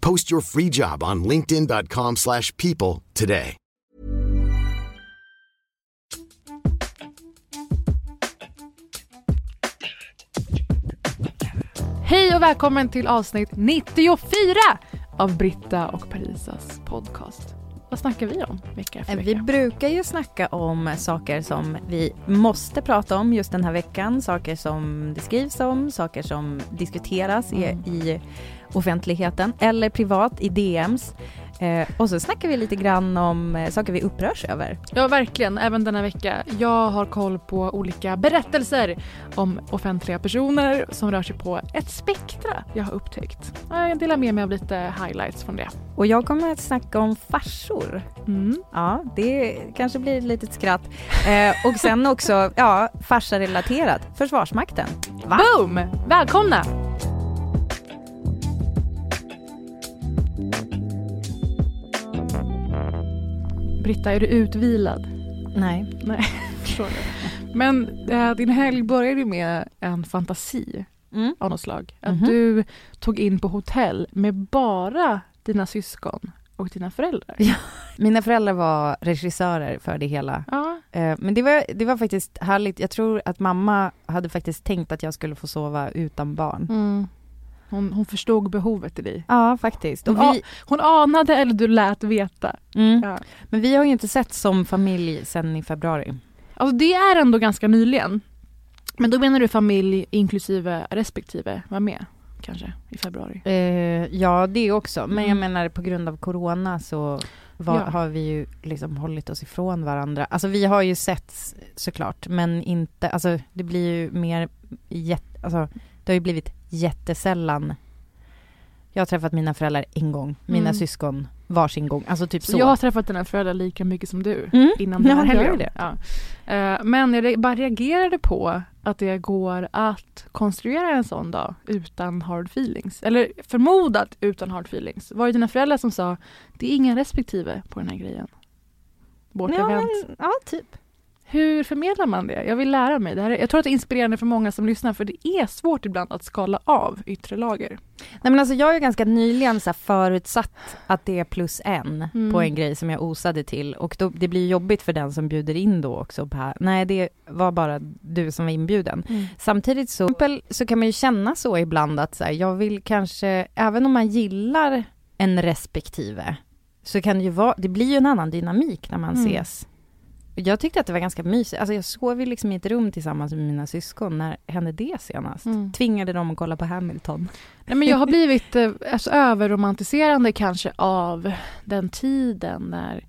Post your free job on linkedin.com/people slash people today. Hej och välkommen till avsnitt 94 av Britta och Parisas podcast. Vad snackar vi om vecka efter vecka? Vi brukar ju snacka om saker som vi måste prata om just den här veckan, saker som det skrivs om, saker som diskuteras i, Mm. i offentligheten eller privat i DMs. Eh, och så snackar vi lite grann om eh, saker vi upprörs över. Ja, verkligen. Även denna vecka. Jag har koll på olika berättelser om offentliga personer som rör sig på ett spektra jag har upptäckt. Jag delar med mig av lite highlights från det. Och jag kommer att snacka om farsor. Mm. Ja, det kanske blir ett litet skratt. Eh, och sen också, ja, farsarelaterat, Försvarsmakten. Va? Boom! Välkomna! Britta, är du utvilad? Nej. Nej, det. Men eh, din helg började med en fantasi Mm. av något slag. Att Mhm. du tog in på hotell med bara dina syskon och dina föräldrar. Ja. Mina föräldrar var regissörer för det hela. Ja. Eh, Men det var, det var faktiskt härligt. Jag tror att mamma hade faktiskt tänkt att jag skulle få sova utan barn. Mm. Hon, hon förstod behovet i dig. Ja, faktiskt. Och Hon, vi, hon anade eller du lät veta. mm. Ja. Men vi har ju inte sett som familj sedan i februari. Alltså det är ändå ganska nyligen. Men då menar du familj inklusive respektive var med kanske i februari? Eh, ja, det också. Men jag Mm. menar på grund av corona så var, Ja. har vi ju liksom hållit oss ifrån varandra. Alltså vi har ju sett såklart, men inte, alltså det blir ju mer jätte, alltså det har ju blivit jättesällan. Jag har träffat mina föräldrar en gång, mina Mm. syskon varsin gång, alltså typ Så så. jag har träffat dina föräldrar lika mycket som du Mm. innan den här helgen. det. Ja. Eh, Men jag bara reagerade på att det går att konstruera en sån dag utan hard feelings. Eller förmodat utan hard feelings. Var det dina föräldrar som sa det är ingen respektive på den här grejen? Vårt ja, ja, typ. Hur förmedlar man det? Jag vill lära mig. Det här är, jag tror att det är inspirerande för många som lyssnar för det är svårt ibland att skala av yttre lager. Nej men alltså jag har ju ganska nyligen så förutsatt att det är plus en Mm. på en grej som jag osade till och då, det blir jobbigt för den som bjuder in då också på. Nej det var bara du som var inbjuden. Samtidigt så, så kan man ju känna så ibland att så här, jag vill kanske, även om man gillar en respektive, så kan det ju vara, det blir ju en annan dynamik när man Mm. ses. Jag tyckte att det var ganska mysigt, alltså jag sov ju liksom i ett rum tillsammans med mina syskon, när hände det senast? Mm. Tvingade dem att kolla på Hamilton. Nej, men jag har blivit eh, alltså, överromantiserande kanske av den tiden när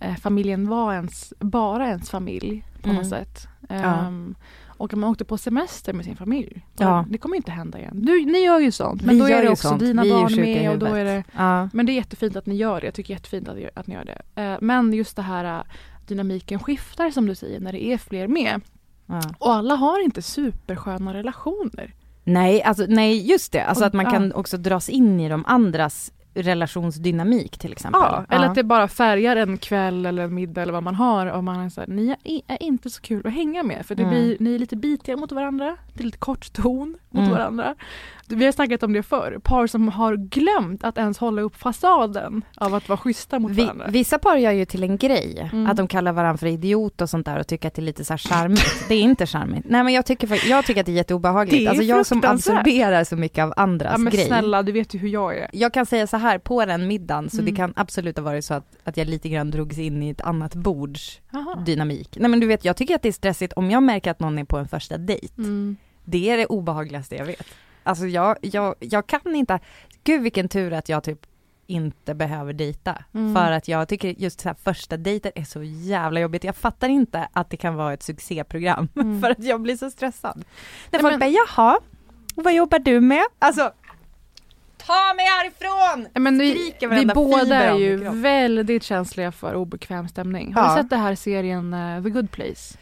eh, familjen var ens, bara ens familj på Mm. något sätt. Ja. Ehm, och man åkte på semester med sin familj. Ja. Det kommer inte hända igen. Du, ni gör ju sånt, men Vi då är det också sånt. dina Vi barn med och då är det Ja. Men det är jättefint att ni gör det. Jag tycker jättefint att, att ni gör det. Eh, Men just det här dynamiken skiftar som du säger när det är fler med. Ja. Och alla har inte supersköna relationer. Nej, alltså, nej, just det. Alltså Och- att man ja. kan också dras in i de andras relationsdynamik till exempel. Ja, eller att det bara färgar en kväll eller en middag eller vad man har och man är så här, ni är- inte så kul att hänga med för det Mm. blir, ni är lite bitiga mot varandra, det är lite kort ton mot Mm. varandra. Vi har snackat om det förr, par som har glömt att ens hålla upp fasaden av att vara schyssta mot Vi, varandra. vissa par gör ju till en grej Mm. att de kallar varandra för idiot och sånt där och tycker att det är lite så här charmigt. det är inte charmigt. Nej men jag tycker, jag tycker att det är jätteobehagligt. Det är alltså jag som absorberar så mycket av andras ja, men grej. snälla, du vet ju hur jag är. Jag kan säga så här på den middagen så Mm. det kan absolut ha varit så att, att jag lite grann drogs in i ett annat bords dynamik. Nej men du vet jag tycker att det är stressigt om jag märker att någon är på en första dejt. Mm. Det är det obehagligaste jag vet. Alltså jag, jag, jag kan inte, gud vilken tur att jag typ inte behöver dejta. Mm. För att jag tycker just så här första dejter är så jävla jobbigt. Jag fattar inte att det kan vara ett succéprogram Mm. för att jag blir så stressad. När folk men- bara jaha, vad jobbar du med? Alltså, ta mig härifrån! Ja, Men vi, Skriker vi båda fiber är ju väldigt känsliga för obekväm stämning. Har Ja. du sett det här serien eh, The Good Place?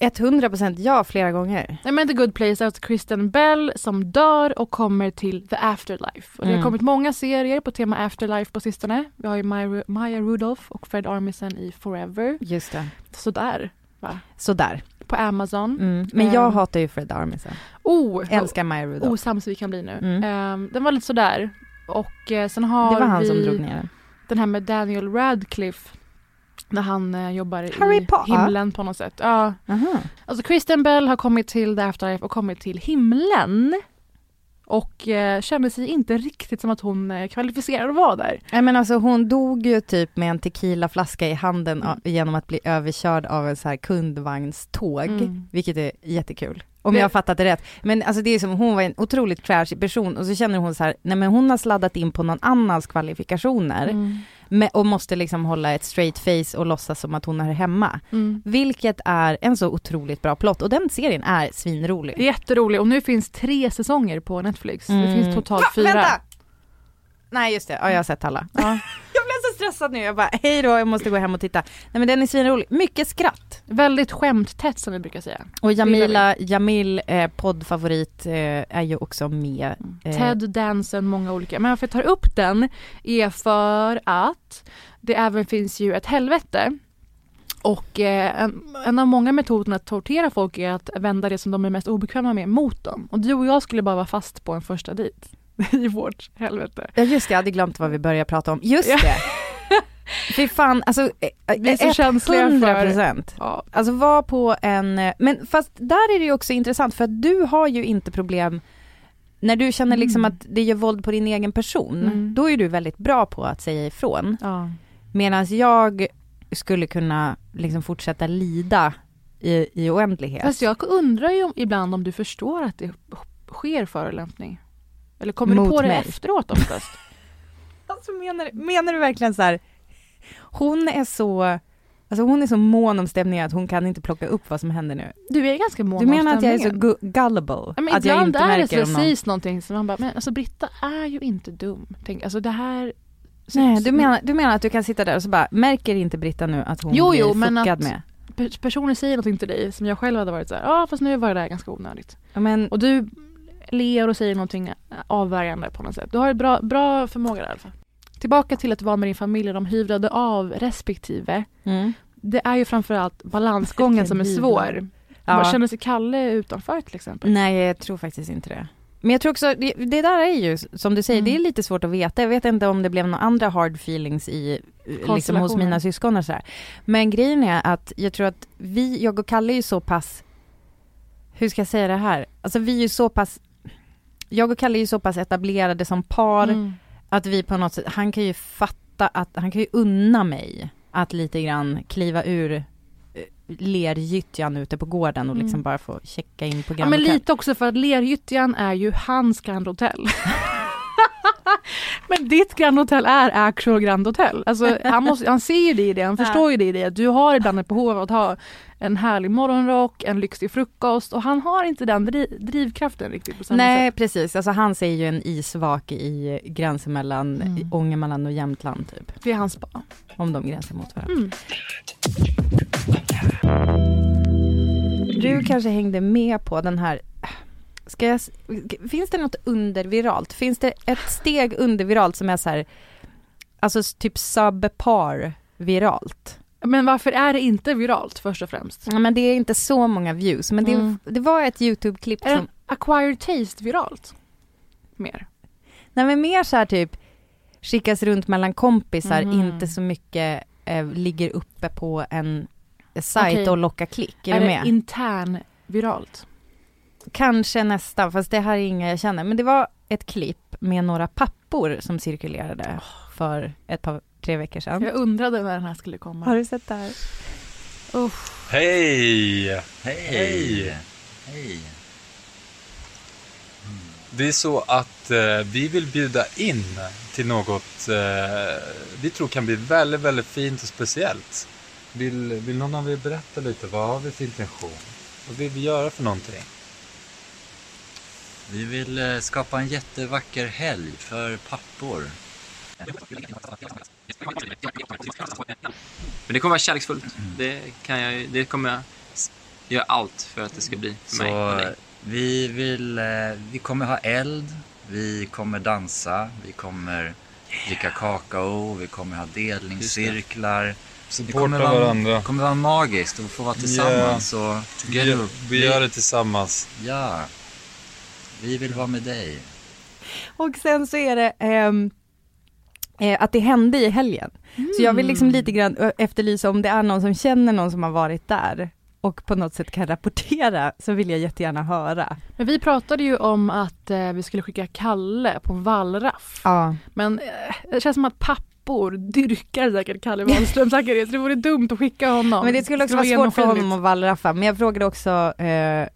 100% ja flera gånger. Nej men The Good Place är alltså Kristen Bell som dör och kommer till The Afterlife. Och det har Mm. kommit många serier på tema Afterlife på sistone. Vi har ju Maya, Maya Rudolph och Fred Armisen i Forever. Just det. Sådär. Sådär. På Amazon. Mm. Men jag Ehm. hatar ju Fred Armisen. Oh, Älskar Maya Rudolph. osams vi kan bli nu. Mm. Ehm, den var lite sådär. Och eh, sen har det var han vi som drog ner den. den här med Daniel Radcliffe. När han eh, jobbar Harry i Potter? himlen på något sätt. Ja. Aha. Alltså Kristen Bell har kommit till The Afterlife och kommit till himlen. Och eh, kände sig inte riktigt som att hon eh, kvalificerade att vara där. Nej men alltså hon dog ju typ med en tequilaflaska i handen Mm. genom att bli överkörd av en så här kundvagnståg, Mm. vilket är jättekul. Om Det- jag har fattat det rätt. Men alltså det är som, hon var en otroligt trashig person och så känner hon så här, nej men hon har sladdat in på någon annans kvalifikationer Mm. med, och måste liksom hålla ett straight face och låtsas som att hon är hemma. Mm. Vilket är en så otroligt bra plott och den serien är svinrolig. Det är jätteroligt och nu finns tre säsonger på Netflix. Det Mm. finns totalt Va? fyra. Vänta! Nej just det, ja, jag har sett alla. Ja. Stressad nu, jag bara hej då, jag måste gå hem och titta. Nej men den är svinrolig, mycket skratt. Väldigt skämttätt som vi brukar säga. Och Jamila, Jamil, eh, poddfavorit, eh, är ju också med. Eh, Ted Danson, många olika. Men varför jag tar upp den är för att det även finns ju ett helvete. Och eh, en, en av många metoderna att tortera folk är att vända det som de är mest obekväma med mot dem. Och du och jag skulle bara vara fast på en första dejt i vårt helvete. Ja just det, jag hade glömt vad vi började prata om. Just Ja. det! Fy fan, alltså eh, Vi är så känsliga för- 100%. Ja. Alltså var på en, eh, men fast där är det ju också intressant för att du har ju inte problem när du känner liksom Mm. att det gör våld på din egen person, Mm. då är du väldigt bra på att säga ifrån. Ja. Medan jag skulle kunna liksom fortsätta lida i, i oändlighet. Fast jag undrar ju om, ibland om du förstår att det sker förolämpning. Eller kommer Mot du på det mig. efteråt oftast? Alltså menar, menar du verkligen så här, hon är så, alltså hon är så mån om stämningen att hon kan inte plocka upp vad som händer nu. Du är ganska mån Du om menar att jag är så gu- gullible? Ja, men att jag inte är det så någon... sägs någonting som man bara, men alltså Britta är ju inte dum. Tänk, alltså det här... Nej, du menar, du menar att du kan sitta där och så bara, märker inte Britta nu att hon Jo, blir jo, men att- med? pe- personer säger någonting till dig som jag själv hade varit så här, ja ah, fast nu var det där ganska onödigt. Ja, men, Och du ler och säger någonting avvärjande på något sätt. Du har ett bra, bra förmåga där i alla fall. Tillbaka till att vara med din familj och de hyvlade av respektive. mm. Det är ju framförallt balansgången som är svår. Ja. Känner sig Kalle utanför till exempel? Nej, jag tror faktiskt inte det. Men jag tror också, det, det där är ju som du säger, Mm. det är lite svårt att veta. Jag vet inte om det blev några andra hard feelings i, liksom hos mina syskon och sådär. Men grejen är att jag tror att vi, jag och Kalle är ju så pass, hur ska jag säga det här? Alltså vi är ju så pass, jag och Kalle är ju så pass etablerade som par Mm. Att vi på något sätt, han kan ju fatta att, han kan ju unna mig att lite grann kliva ur eh, lergyttjan ute på gården och liksom Mm. bara få checka in på Ja Grand men Hotel. lite också för att Lergyttjan är ju hans Grand Hotel. men ditt Grand Hotel är actual Grand Hotel. Alltså, han, måste, han ser ju det i det, han Ja. förstår ju det i det. Du har ibland ett behov av att ha en härlig morgonrock, en lyxig frukost och han har inte den dri- drivkraften riktigt på samma Nej sätt. precis, alltså han ser ju en isvak i gränsen mellan Mm. Ångermanland och Jämtland typ. Det är hans spa. Om de gränsar mot varandra. Mm. Du kanske hängde med på den här Ska jag, finns det något underviralt? Finns det ett steg underviralt som är så här, alltså typ subpar viralt? Men varför är det inte viralt först och främst? Ja, men det är inte så många views, men det, Mm. det var ett YouTube-klipp Är som, det acquired taste viralt? Mer? nej men mer så här typ skickas runt mellan kompisar, Mhm. inte så mycket eh, ligger uppe på en sajt Okej. och lockar klick. Är, är du det med? intern viralt? Kanske nästan, fast det här är inga jag känner. Men det var ett klipp med några pappor som cirkulerade för ett par, tre veckor sedan. Jag undrade när den här skulle komma. Har du sett det här? Hej! Hej! Hej! Det är så att eh, vi vill bjuda in till något eh, vi tror kan bli väldigt, väldigt fint och speciellt. Vill, vill någon av er berätta lite? Vad har vi för intention? Vad vill vi göra för någonting? Vi vill eh, skapa en jättevacker helg för pappor. Men det kommer vara kärleksfullt. Det, kan jag, ju- det kommer jag göra allt för att det ska bli för mig och Så dig. vi vill, eh, vi kommer ha eld, vi kommer dansa, vi kommer dricka kakao, vi kommer ha delningscirklar. Det Supporta kommer vara, varandra. kommer vara magiskt att få vara tillsammans och Vi, together. vi gör det tillsammans. Ja. Vi vill vara med dig. Och sen så är det ehm, eh, att det hände i helgen. Så jag vill liksom lite grann efterlysa om det är någon som känner någon som har varit där och på något sätt kan rapportera så vill jag jättegärna höra. Men vi pratade ju om att eh, vi skulle skicka Kalle på wallraff. Ja. Men eh, det känns som att pappor dyrkar säkert Kalle Wahlström så det vore dumt att skicka honom. Men det skulle också vara vara svårt för honom att wallraffa. Men jag frågade också eh,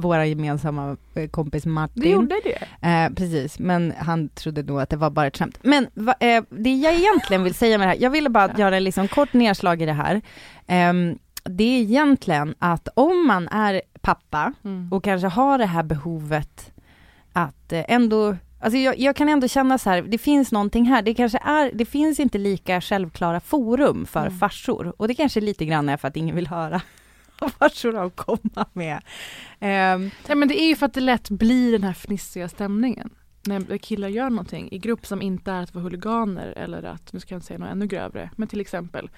våra gemensamma eh, kompis Martin. Det gjorde det. Eh, precis, men han trodde nog att det var bara ett skämt. Men va, eh, det jag egentligen vill säga med det här, jag ville bara göra liksom kort nedslag i det här. Ehm, det är egentligen att om man är pappa Mm. och kanske har det här behovet att eh, ändå Alltså jag, jag kan ändå känna så här, det finns någonting här, det kanske är, det finns inte lika självklara forum för Mm. farsor. Och det kanske lite grann är för att ingen vill höra vad att komma med. Um, Nej, men det är ju för att det lätt blir den här fnissiga stämningen. När killar gör någonting i grupp som inte är att vara huliganer eller att, nu ska jag inte säga något ännu grövre, men till exempel.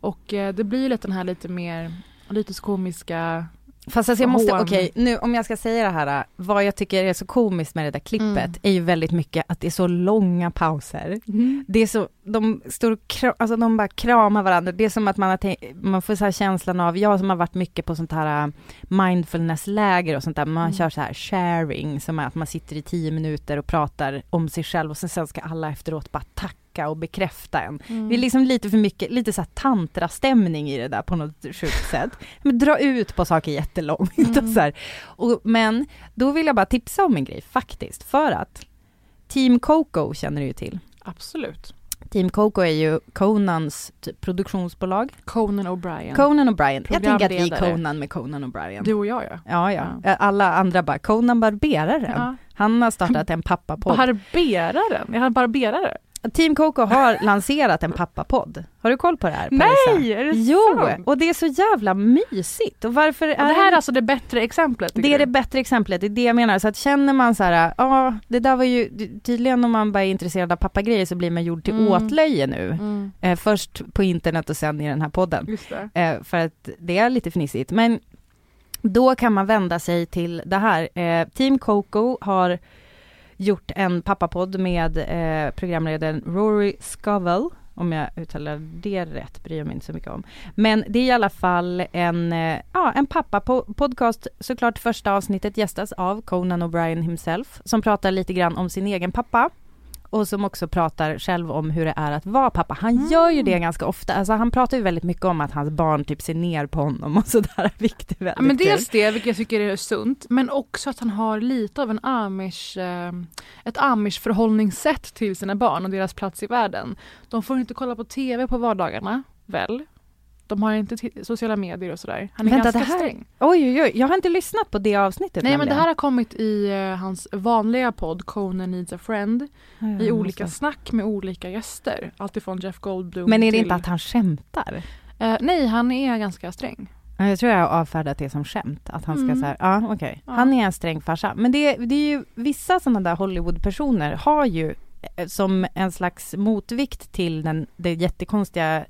Och eh, det blir ju lätt den här lite mer, lite komiska, Fast alltså jag måste, okej, nu om jag ska säga det här, vad jag tycker är så komiskt med det där klippet Mm. är ju väldigt mycket att det är så långa pauser. Det är så, de står och alltså de bara kramar varandra. Det är som att man har tänkt, man får så här känslan av, jag som har varit mycket på sånt här äh, mindfulness-läger och sånt där, man Mm. kör så här sharing, som är att man sitter i tio minuter och pratar om sig själv och sen, sen ska alla efteråt bara tacka och bekräfta en. Mm. Det är liksom lite för mycket, lite så här tantrastämning i det där på något sjukt sätt. Men dra ut på saker jättelångt och Mm. så här. Och, men då vill jag bara tipsa om en grej faktiskt, för att Team Coco känner du ju till. Absolut. Team Coco är ju Conans typ, produktionsbolag. Conan O'Brien. Conan och Brian. Jag tänker att vi är. Conan med Conan och Brian. Du och jag ja. Ja, ja. Alla andra bara, Conan Barberaren. ja. Han har startat en pappapodd. Barberaren? Jag har barberare? Team Coco har lanserat en pappapodd. Har du koll på det här? Parisa? Nej, är det Jo, sant? och det är så jävla mysigt. Och varför är Och det här är alltså det bättre exemplet? det är det du? bättre exemplet, det är det jag menar. Så att känner man så här, ja, det där var ju tydligen om man bara är intresserad av pappagrejer så blir man gjord till Mm. åtlöje nu. Mm, Eh, först på internet och sen i den här podden. det. Eh, för att det är lite fnissigt. Men då kan man vända sig till det här. Eh, Team Coco har gjort en pappapodd med eh, programledaren Rory Scovel. Om jag uttalar det rätt bryr jag mig inte så mycket om. Men det är i alla fall en, eh, ja, en pappa-podcast. Såklart första avsnittet gästas av Conan O'Brien himself. Som pratar lite grann om sin egen pappa. Och som också pratar själv om hur det är att vara pappa. Han gör ju det ganska ofta. Alltså han pratar ju väldigt mycket om att hans barn typ ser ner på honom och sådär. Vilket är väldigt Ja, men kul. dels det, vilket jag tycker är sunt, men också att han har lite av en amish, eh, ett amish förhållningssätt till sina barn och deras plats i världen. De får inte kolla på TV på vardagarna, väl? De har inte sociala medier och sådär. Han är Vänta, ganska det här- sträng. Oj, oj, oj. Jag har inte lyssnat på det avsnittet Nej men det nämligen. här har kommit i eh, hans vanliga podd Conan Needs a Friend Mm, i måste- olika snack med olika gäster. Alltifrån Jeff Goldblum Men är det till... inte att han skämtar? Eh, nej, han är ganska sträng. Ja, Jag tror jag har avfärdat det som skämt, att han ska Mm. säga, ja okej, Ja. han är en sträng farsa. Men det, det är ju, vissa sådana där Hollywood-personer har ju eh, som en slags motvikt till den, det jättekonstiga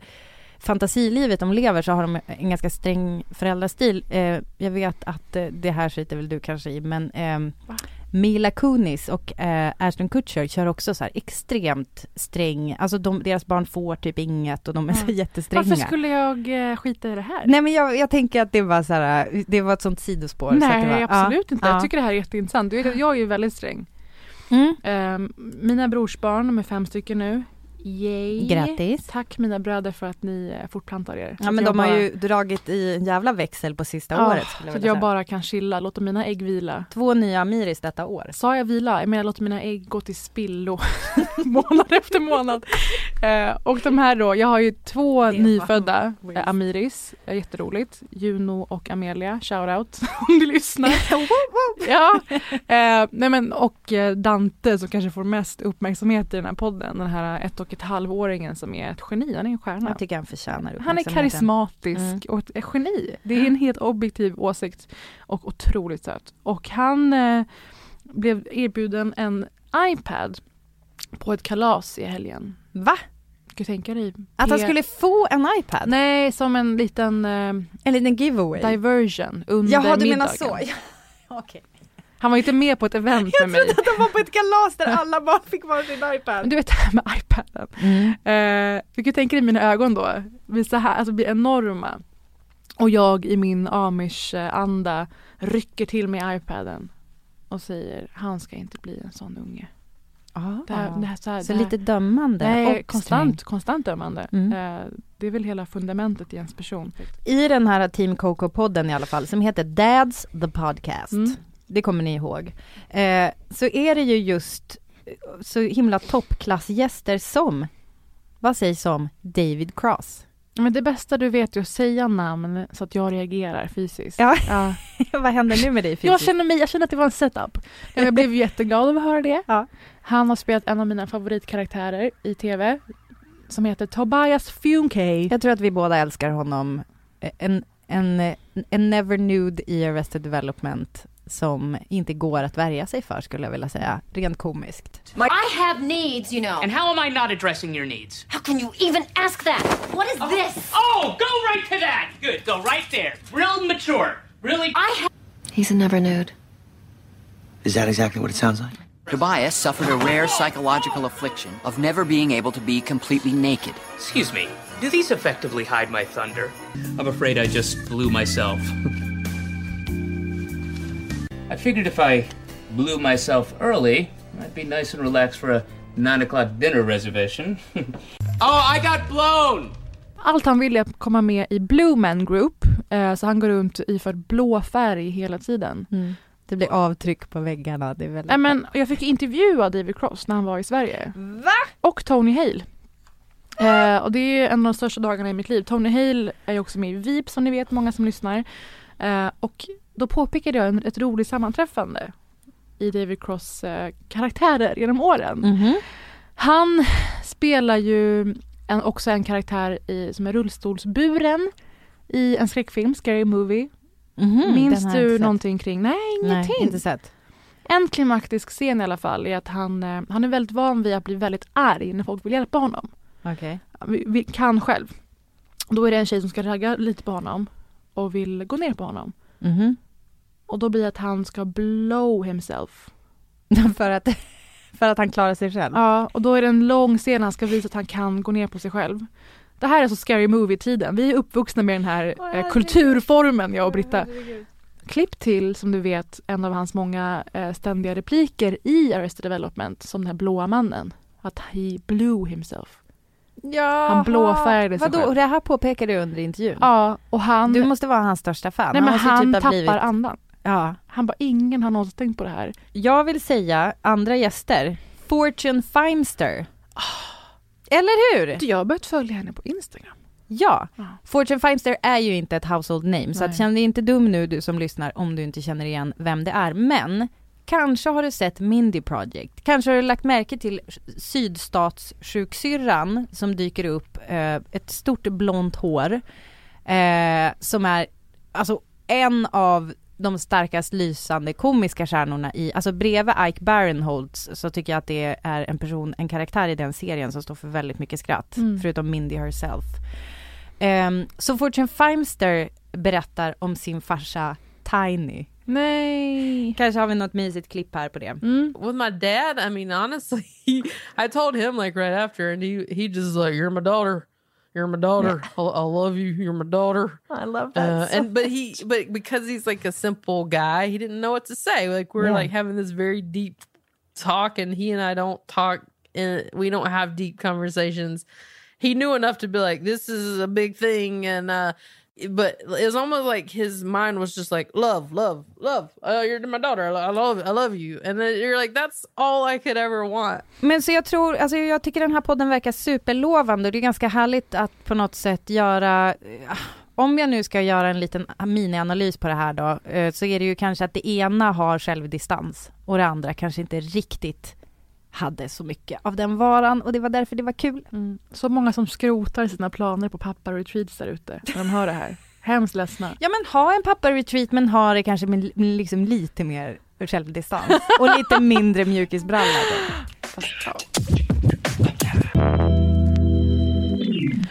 fantasilivet de lever så har de en ganska sträng föräldrastil. Eh, jag vet att eh, det här skiter väl du kanske i men ehm, Va? Mila Kunis och eh, Ashton Kutcher kör också så här extremt sträng, alltså de, deras barn får typ inget och de är så Ja. jättestränga. Varför skulle jag eh, skita i det här? Nej men jag, jag tänker att det var så här, det var ett sånt sidospår. så Nej, det var, absolut inte. ja. Jag tycker det här är jätteintressant. Jag är ju väldigt sträng. Mm. Eh, mina brorsbarn, de är fem stycken nu. Yay. Grattis. Tack mina bröder för att ni eh, fortplantar er. Ja men de har bara- ju dragit i en jävla växel på sista Ja, året Så att jag säga. bara kan chilla, låta mina ägg vila. Två nya Amiris detta år. Sa jag vila? Jag menar låta mina ägg gå till spillo månad efter månad. Eh, och de här då, jag har ju två nyfödda eh, Amiris, eh, jätteroligt. Juno och Amelia, shoutout om du lyssnar. ja. eh, nej men, och eh, Dante som kanske får mest uppmärksamhet i den här podden, den här ett och ett halvåringen som är ett geni, han är en stjärna. Jag tycker han förtjänar Han är karismatisk Mm. och ett ett geni. Det är en helt objektiv åsikt och otroligt söt. Och han eh, blev erbjuden en iPad på ett kalas i helgen. Va? Du tänka dig? Att han skulle få en iPad? Nej, som en liten eh, En liten giveaway? diversion under Jaha du middagen. menar så? Ja, Okej. Han var inte med på ett event med mig. att de var på ett kalas där alla barn fick varsin iPad. Men du vet det här med iPaden. Mm. Eh, du kan tänka dig mina ögon då, blir så här, alltså blir enorma. Och jag i min amish-anda rycker till mig iPaden och säger han ska inte bli en sån unge. Ah. Det här, det här, så här, Så det här, lite dömande Nej, och konstant, konstant dömande. Mm. Eh, det är väl hela fundamentet i ens person. I den här Team Coco-podden i alla fall, som heter Dads the Podcast, Mm. Det kommer ni ihåg, eh, så är det ju just eh, så himla toppklassgäster som, vad sägs om David Cross? Men det bästa du vet är att säga namn så att jag reagerar fysiskt. Ja. Ja. vad händer nu med dig Jag fysiskt? känner mig, jag känner att det var en setup. Jag blev jätteglad av att höra det. Ja. Han har spelat en av mina favoritkaraktärer i tv som heter Tobias Funke. Jag tror att vi båda älskar honom. Eh, En, en, eh, en never nude i Arrested Development som inte går att värja sig för skulle jag vilja säga, rent komiskt. I have needs, you know. And how am I not addressing your needs? How can you even ask that? What is oh, this? Oh, go right to that. Good, go right there. Real mature. Really. I have. He's a never nude. Is that exactly what it sounds like? Tobias suffered a rare psychological affliction of never being able to be completely naked. Excuse me. Do these effectively hide my thunder? I'm afraid I just blew myself. I figured if I blew myself early, I'd be nice and relaxed for a nine o'clock dinner reservation. oh, I got blown! Allt han ville är att komma med i Blue Man Group, eh, så han går runt iförd blå färg hela tiden. Det blir avtryck på väggarna. Det är väldigt Nej, men jag fick intervjua David Cross när han var i Sverige. Va? Och Tony Hale. Eh, och det är en av de största dagarna i mitt liv. Tony Hale är ju också med i VIP som ni vet, många som lyssnar. Eh, och då påpekade jag ett roligt sammanträffande i David Cross eh, karaktärer genom åren. Mhm. Han spelar ju en, också en karaktär i, som är rullstolsburen i en skräckfilm, Scary Movie. Minns den har jag du någonting kring? Nej, ingenting. Nej, inte sett. En klimaktisk scen i alla fall är att han, eh, han är väldigt van vid att bli väldigt arg när folk vill hjälpa honom. Okej. Vi, vi kan själv. Då är det en tjej som ska ragga lite på honom och vill gå ner på honom. Mhm. Och då blir det att han ska blow himself. för, att, för att han klarar sig själv? Ja, och då är det en lång scen han ska visa att han kan gå ner på sig själv. Det här är så scary movie-tiden. Vi är uppvuxna med den här eh, kulturformen, jag och Britta. Klipp till, som du vet, en av hans många eh, ständiga repliker i Arrested Development, som den här blåa mannen. Att he blew himself. Ja, Han blåfärgade sig Vadå, själv. och det här påpekade du under intervjun? Ja, och han... Du måste vara hans största fan. nej men måste han typ tappar blivit- andan. Ja. Han bara, ingen har någonsin tänkt på det här. Jag vill säga andra gäster. Fortune Feimster. Eller hur? Jag har börjat följa henne på Instagram. Ja. Ja. Fortune Feimster är ju inte ett household name, så att Nej. känn dig inte dum nu du som lyssnar om du inte känner igen vem det är. Men kanske har du sett Mindy Project. Kanske har du lagt märke till sydstatssjuksyrran som dyker upp, eh, ett stort blont hår, eh, som är alltså en av de starkast lysande komiska stjärnorna i, alltså bredvid Ike Barinholtz så tycker jag att det är en person, en karaktär i den serien som står för väldigt mycket skratt, Mm. förutom Mindy herself. Um, så Fortune Feimster berättar om sin farsa Tiny. Nej. Kanske har vi något mysigt klipp här på det. Mm. With my dad, I mean, honestly, I told him like right after, and he he just like, "You're my daughter, you're my daughter. I, I love you. You're my daughter." I love Uh, and but he but because he's like a simple guy, he didn't know what to say. Like we're Yeah. like having this very deep talk, and he and I don't talk, and we don't have deep conversations. He knew enough to be like, "This is a big thing," and uh, but it's almost like his mind was just like, "Love, love, love. Uh, you're my daughter. I love, I love you," and then you're like, "That's all I could ever want." Men så jag tror, alltså jag tycker den här podden verkar superlovande och det är ganska härligt att på något sätt göra eh, om jag nu ska göra en liten minianalys på det här då, eh, så är det ju kanske att det ena har självdistans och det andra kanske inte riktigt hade så mycket av den varan och det var därför det var kul. Mm. Så många som skrotar sina planer på pappa-retreats där ute när de hör det här. Hemskt ledsna. Ja men ha en pappa-retreat men ha det kanske med liksom lite mer självdistans och lite mindre mjukisbralla.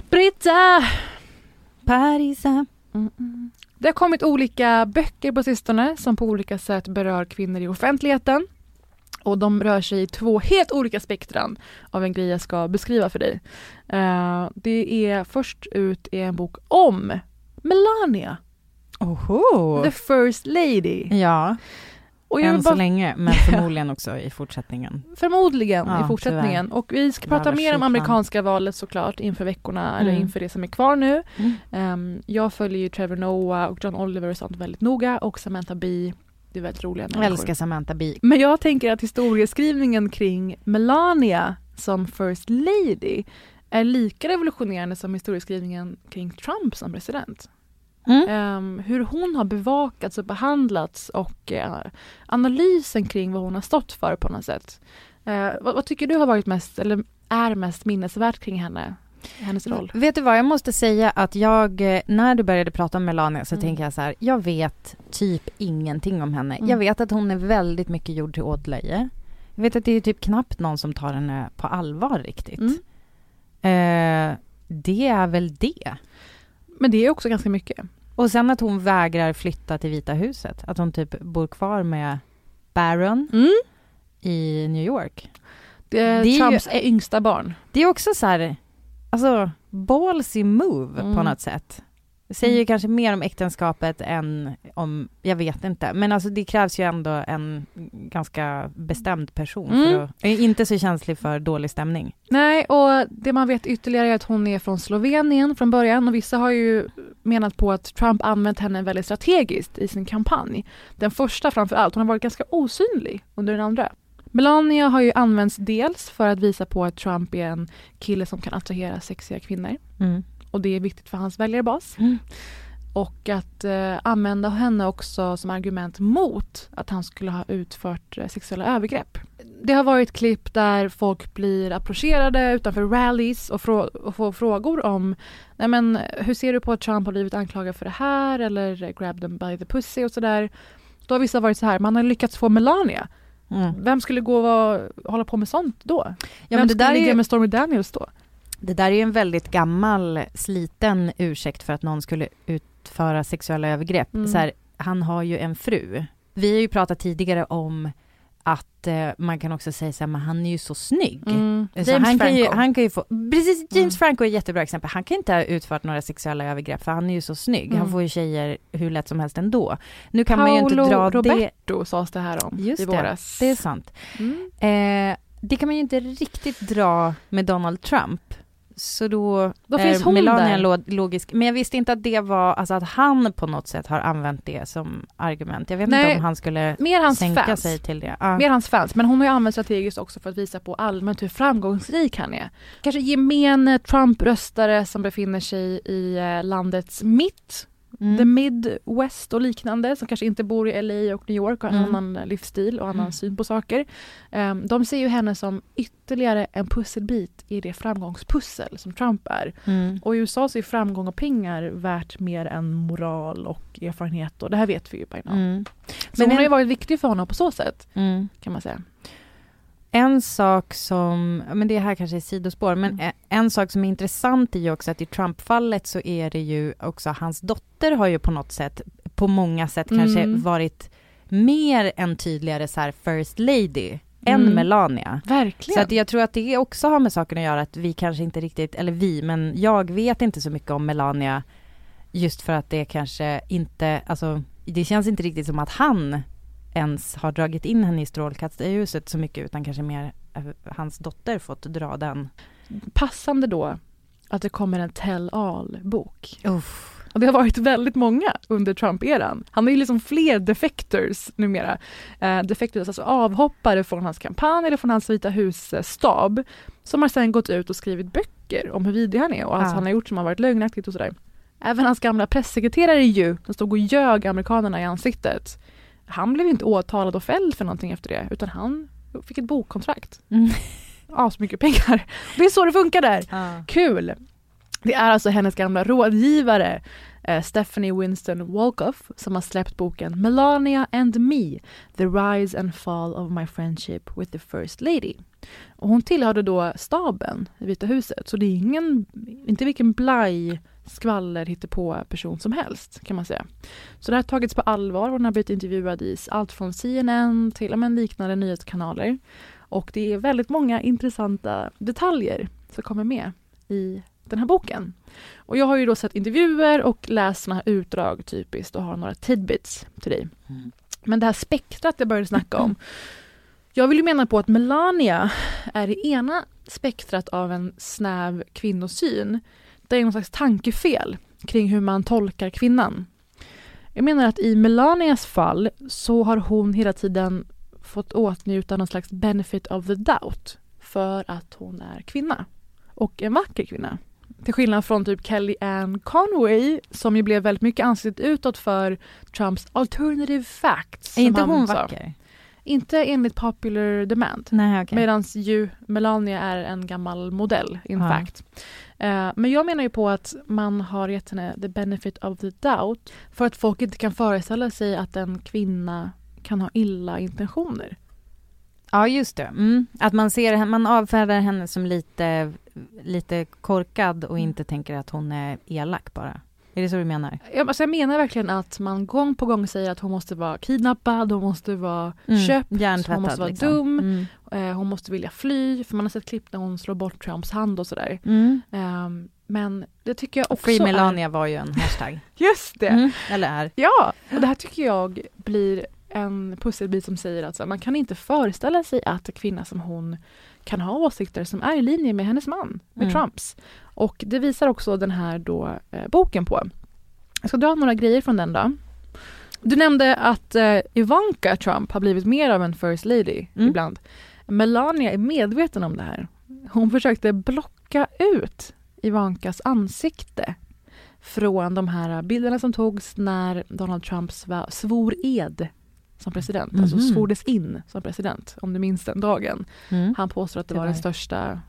Britta! Parisa. Mm. Det har kommit olika böcker på sistone som på olika sätt berör kvinnor i offentligheten. Och de rör sig i två helt olika spektran av en grej jag ska beskriva för dig. Uh, det är först ut är en bok om Melania. Oho. The First Lady. Ja. Och Än bara... så länge, men förmodligen också i fortsättningen. Förmodligen Ja, i fortsättningen. tyvärr. Och vi ska prata mer om amerikanska valet såklart inför veckorna, eller Mm. inför det som är kvar nu. Mm. Um, jag följer ju Trevor Noah och John Oliver och sånt väldigt noga och Samantha Bee. Det är väldigt roliga Jag människor. älskar Samantha Bee. Men jag tänker att historieskrivningen kring Melania som First Lady är lika revolutionerande som historieskrivningen kring Trump som president. Mm. Ehm, hur hon har bevakats och behandlats och eh, analysen kring vad hon har stått för på något sätt. Eh, vad, vad tycker du har varit mest, eller är mest minnesvärt kring henne? Hennes roll? Vet du vad, jag måste säga att jag, eh, när du började prata om Melania så Mm. tänker jag så här, jag vet typ ingenting om henne. Mm. Jag vet att hon är väldigt mycket gjord till åtlöje. Jag vet att det är typ knappt någon som tar henne på allvar riktigt. Mm. Eh, det är väl det. Men det är också ganska mycket. Och sen att hon vägrar flytta till Vita huset. Att hon typ bor kvar med Barron Mm. i New York. Det är, Det är ju- Trumps yngsta barn. Det är också så här, alltså ballsy move på Mm. något sätt. Det säger ju kanske mer om äktenskapet än om, jag vet inte. Men alltså det krävs ju ändå en ganska bestämd person för Mm. att, är inte så känslig för dålig stämning. Nej, och det man vet ytterligare är att hon är från Slovenien från början och vissa har ju menat på att Trump använt henne väldigt strategiskt i sin kampanj. Den första framför allt, hon har varit ganska osynlig under den andra. Melania har ju använts dels för att visa på att Trump är en kille som kan attrahera sexiga kvinnor Mm. och det är viktigt för hans väljarbas. Mm. Och att eh, använda henne också som argument mot att han skulle ha utfört eh, sexuella övergrepp. Det har varit klipp där folk blir approcherade utanför rallies och, frå- och får frågor om Nej, men, hur ser du på att Trump har blivit anklagad för det här eller grab them by the pussy och sådär. Då har vissa varit så här, man har lyckats få Melania. Mm. Vem skulle gå och vara- hålla på med sånt då? Ja, Vem men det skulle där är ligga med Stormy Daniels då? Det där är ju en väldigt gammal sliten ursäkt för att någon skulle utföra sexuella övergrepp. Mm. Så här, han har ju en fru. Vi har ju pratat tidigare om att eh, man kan också säga så här, men han är ju så snygg. Mm. Så James han, kan ju, Franco. han kan ju få, precis, James Mm. Franco är ett jättebra exempel. Han kan inte ha utfört några sexuella övergrepp för han är ju så snygg. Han Mm. får ju tjejer hur lätt som helst ändå. Nu kan man ju inte Paolo dra det. Roberto sades det här om Just i det, våras. det är sant. Mm. Eh, det kan man ju inte riktigt dra med Donald Trump. Så då, Då är finns hon Melania där. logisk. Men jag visste inte att det var, alltså att han på något sätt har använt det som argument. Jag vet Nej, inte om han skulle Mer hans sänka fans. sig till det. Ja. Mer hans fans, men hon har ju använt strategiskt också för att visa på allmänt hur framgångsrik han är. Kanske gemene Trump-röstare som befinner sig i eh, landets mitt, Mm. the Midwest och liknande, som kanske inte bor i LA och New York och har en Mm. annan livsstil och annan Mm. syn på saker. Ehm, de ser ju henne som ytterligare en pusselbit i det framgångspussel som Trump är. Mm. Och i USA så är framgång och pengar värt mer än moral och erfarenhet och det här vet vi ju by now. Mm. Så Men hon en- har ju varit viktig för honom på så sätt Mm. kan man säga. En sak som, men det här kanske är sidospår, men Mm. en sak som är intressant är ju också att i Trump-fallet så är det ju också, hans dotter har ju på något sätt, på många sätt kanske Mm. varit mer än tydligare så här first lady än Mm. Melania. Verkligen. Så att jag tror att det också har med saken att göra att vi kanske inte riktigt, eller vi, men jag vet inte så mycket om Melania just för att det kanske inte, alltså det känns inte riktigt som att han ens har dragit in henne i strålkastarljuset så mycket utan kanske mer hans dotter fått dra den. Passande då att det kommer en tell all-bok. Och det har varit väldigt många under Trump-eran. Han har ju liksom fler defectors numera. Eh, defectors, alltså avhoppare från hans kampanj eller från hans Vita hus-stab som har sen gått ut och skrivit böcker om hur vidrig han är och allt Ja. han har gjort som har varit lögnaktigt och sådär. Även hans gamla pressekreterare ju, som stod och ljög amerikanerna i ansiktet. Han blev inte åtalad och fälld för någonting efter det utan han fick ett bokkontrakt. Mm. Asmycket pengar. Det är så det funkar där. Kul! Det är alltså hennes gamla rådgivare eh, Stephanie Winston Wolkoff som har släppt boken Melania and Me The Rise and Fall of My Friendship with the First Lady. Och hon tillhörde då staben i Vita huset så det är ingen, inte vilken blaj skvaller på person som helst kan man säga. Så det har tagits på allvar och hon har blivit intervjuad i allt från CNN till men liknande nyhetskanaler. Och det är väldigt många intressanta detaljer som kommer med i den här boken. Och jag har ju då sett intervjuer och läst såna här utdrag typiskt och har några tidbits till dig. Men det här spektrat jag började snacka om. Jag vill ju mena på att Melania är det ena spektrat av en snäv kvinnosyn. Det är någon slags tankefel kring hur man tolkar kvinnan. Jag menar att i Melanias fall så har hon hela tiden fått åtnjuta någon slags benefit of the doubt för att hon är kvinna och en vacker kvinna. Till skillnad från typ Kellyanne Conway som ju blev väldigt mycket ansiktet utåt för Trumps alternative facts. Är inte hon vacker? Inte enligt popular demand. Nej, okej. Medan ju Melania är en gammal modell in Ja. fact. Eh, men jag menar ju på att man har gett henne the benefit of the doubt för att folk inte kan föreställa sig att en kvinna kan ha illa intentioner. Ja, just det. Mm. Att man ser man avfärdar henne som lite, lite korkad och inte tänker att hon är elak bara. Är det så du menar? Jag, alltså jag menar verkligen att man gång på gång säger att hon måste vara kidnappad, hon måste vara Mm, köpt, hon måste vara liksom. dum, Mm. eh, hon måste vilja fly, för man har sett klipp när hon slår bort Trumps hand och sådär. Mm. Ehm, men det tycker jag också Free är... Melania var ju en hashtag. Just det! Mm, eller är. Ja, och det här tycker jag blir en pusselbit som säger att så här, man kan inte föreställa sig att en kvinna som hon kan ha åsikter som är i linje med hennes man, med Mm. Trumps. Och det visar också den här då, eh, boken på. Jag ska dra några grejer från den då. Du nämnde att eh, Ivanka Trump har blivit mer av en first lady Mm. ibland. Melania är medveten om det här. Hon försökte blocka ut Ivankas ansikte från de här bilderna som togs när Donald Trump svor ed som president, alltså Mhm. svordes in som president, om du minns den dagen. Mm. Han påstår att det, Det var var den största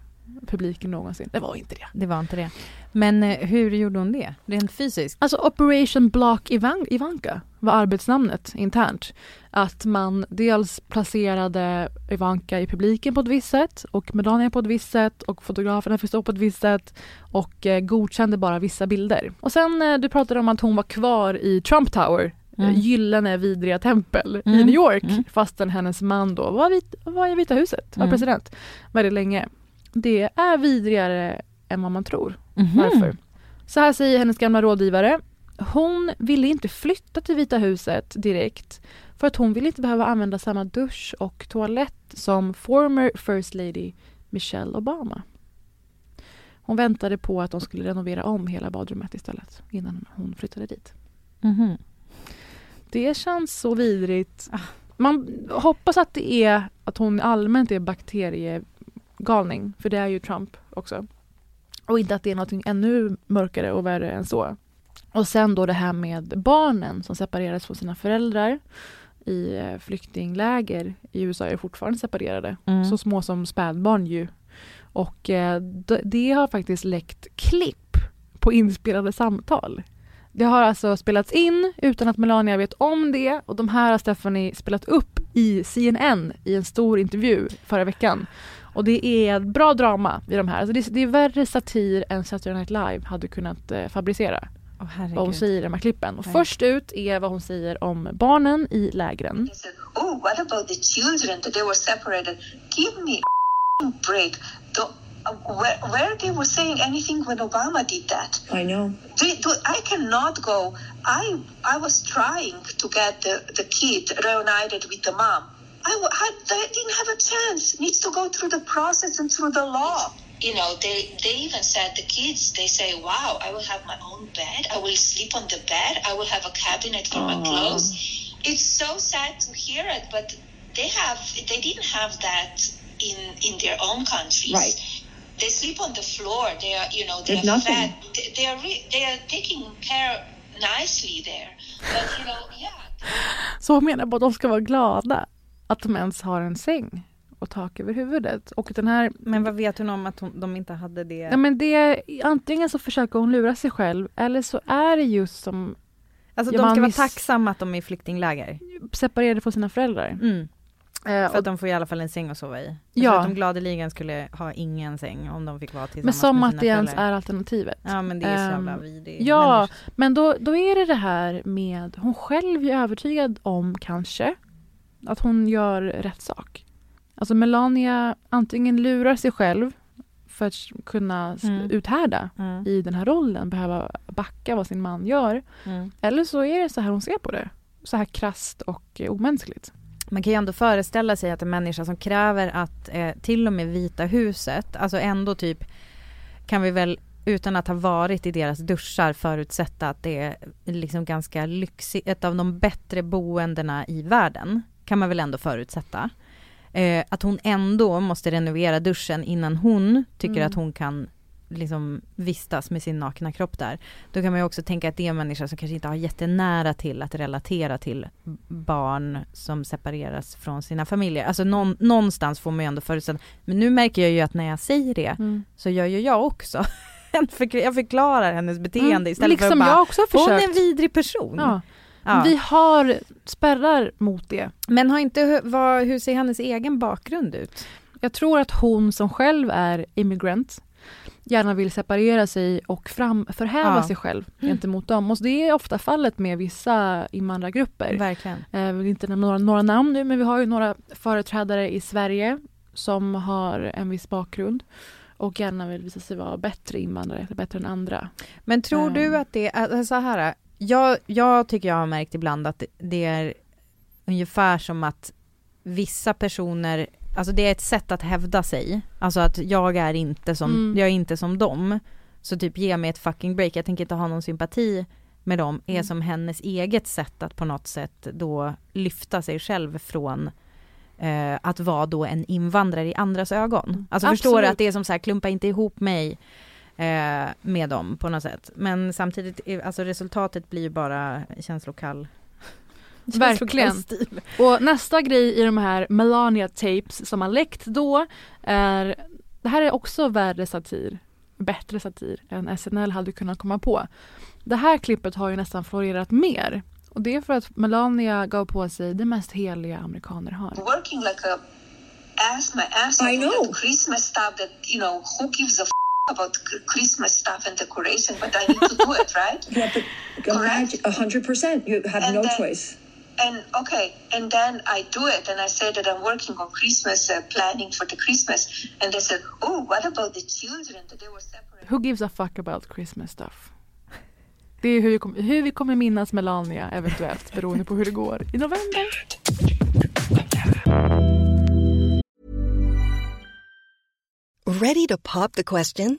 publiken någonsin. Det var inte det. Det var inte det. Men eh, hur gjorde hon det? Rent fysiskt? Alltså Operation Block Ivan- Ivanka var arbetsnamnet internt. Att man dels placerade Ivanka i publiken på ett visst sätt och Melania på ett visst sätt och fotograferna fick stå på ett visst sätt och eh, godkände bara vissa bilder. Och sen eh, du pratade om att hon var kvar i Trump Tower Mm. eh, gyllene vidriga tempel i Mm. New York Mm. fastän hennes man då var, vit, var i Vita huset, var Mm. president väldigt länge. Det är vidrigare än vad man tror. Mhm. Varför? Så här säger hennes gamla rådgivare. Hon ville inte flytta till Vita huset direkt för att hon ville inte behöva använda samma dusch och toalett som former First Lady Michelle Obama. Hon väntade på att de skulle renovera om hela badrummet istället innan hon flyttade dit. Mhm. Det känns så vidrigt. Man hoppas att det är att hon allmänt är bakteriegalning, för det är ju Trump också. Och inte att det är något ännu mörkare och värre än så. Och sen då det här med barnen som separerades från sina föräldrar i eh, flyktingläger i USA är fortfarande separerade. Mm. Så små som spädbarn ju. Och eh, det har faktiskt läckt klipp på inspelade samtal. Det har alltså spelats in utan att Melania vet om det och de här har Stephanie spelat upp i CNN i en stor intervju förra veckan. Och det är bra drama i de här. Alltså det, är, det är värre satir än Saturday Night Live hade kunnat eh, fabricera. Herregud. vad hon säger i de här klippen. Och först ut är vad hon säger om barnen i lägren. Oh, what about the children that they were separated? Give me a break. Don't, where, where they were saying anything when Obama did that. I know. Do, do, I cannot go. I I was trying to get the, the kid reunited with the mom. I, w- had, I didn't have a chance. Needs to go through the process and through the law. You know, they, they even said the kids, they say, wow, I will have my own bed. I will sleep on the bed. I will have a cabinet for my clothes. It's so sad to hear it, but they have, they didn't have that in, in their own countries. Right. They sleep on the floor. They are, you know, they There's are nothing. fed. They, are, re- they are taking care nicely there. But, you know, yeah. Så hon menar på att de ska vara glada att de ens har en säng och tak över huvudet. Och den här... Men vad vet hon om att hon, de inte hade det? Ja, men det, antingen så försöker hon lura sig själv eller så är det just som Alltså Ja, de man ska vara miss- tacksamma att de är i flyktingläger. separerade från sina föräldrar. Mm. Eh, För och- att de får i alla fall en säng att sova i. Jag Ja. tror att de gladeligen skulle ha ingen säng om de fick vara tillsammans Men som med att det ens är alternativet. Ja men det är så jävla Ehm, vidrigt. Ja, Människor- men då, då är det det här med, hon själv är övertygad om kanske att hon gör rätt sak. Alltså Melania antingen lurar sig själv för att kunna Mm. uthärda Mm. i den här rollen, behöva backa vad sin man gör. Mm. Eller så är det så här hon ser på det. Så här krasst och omänskligt. Man kan ju ändå föreställa sig att en människa som kräver att eh, till och med Vita huset, alltså ändå typ kan vi väl utan att ha varit i deras duschar förutsätta att det är liksom ganska lyxigt, ett av de bättre boendena i världen kan man väl ändå förutsätta. Eh, att hon ändå måste renovera duschen innan hon tycker Mm. att hon kan liksom vistas med sin nakna kropp där. Då kan man ju också tänka att det är en människa som kanske inte har jättenära till att relatera till barn som separeras från sina familjer. Alltså någon, någonstans får man ju ändå förutsätta, men nu märker jag ju att när jag säger det Mm. så gör ju jag också. Jag förklarar hennes beteende Mm, istället liksom för att bara, jag också har hon är en vidrig person. Ja. Ja. Vi har spärrar mot det. Men har inte, vad, hur ser hennes egen bakgrund ut? Jag tror att hon som själv är immigrant gärna vill separera sig och fram, förhäva Ja. sig själv gentemot dem. Och det är ofta fallet med vissa invandrargrupper. Verkligen. Eh, Jag vill inte nämna några, några namn nu, men vi har ju några företrädare i Sverige som har en viss bakgrund och gärna vill visa sig vara bättre invandrare, bättre än andra. Men tror du Ehm. att det är, så här, jag, jag tycker jag har märkt ibland att det är ungefär som att vissa personer, alltså det är ett sätt att hävda sig. Alltså att jag är inte som, Mm. jag är inte som dem. Så typ ge mig ett fucking break, jag tänker inte ha någon sympati med dem, är Mm. som hennes eget sätt att på något sätt då lyfta sig själv från eh, att vara då en invandrare i andras ögon. Alltså förstår du Absolut. att det är som så här, klumpa inte ihop mig eh, med dem på något sätt. Men samtidigt, är- alltså resultatet blir ju bara känslokall. Verkligen. Och nästa grej i de här Melania tapes som har läckt då är, det här är också värre satir, bättre satir än SNL hade kunnat komma på. Det här klippet har ju nästan florerat mer och det är för att Melania gav på sig det mest heliga amerikaner har. working like a ass my ass I know. Christmas stuff that you know who gives a f- about Christmas stuff and decoration, but I need to do it, right? Yeah, but Correct. a hundred percent. You have And no then- choice. And okay, and then I do it, and I say that I'm working on Christmas uh, planning for the Christmas, and they said, "Oh, what about the children? That they were separate." Who gives a fuck about Christmas stuff? Det är hur vi, kommer, hur vi kommer minnas Melania eventuellt beroende på hur det går i november. Ready to pop the question?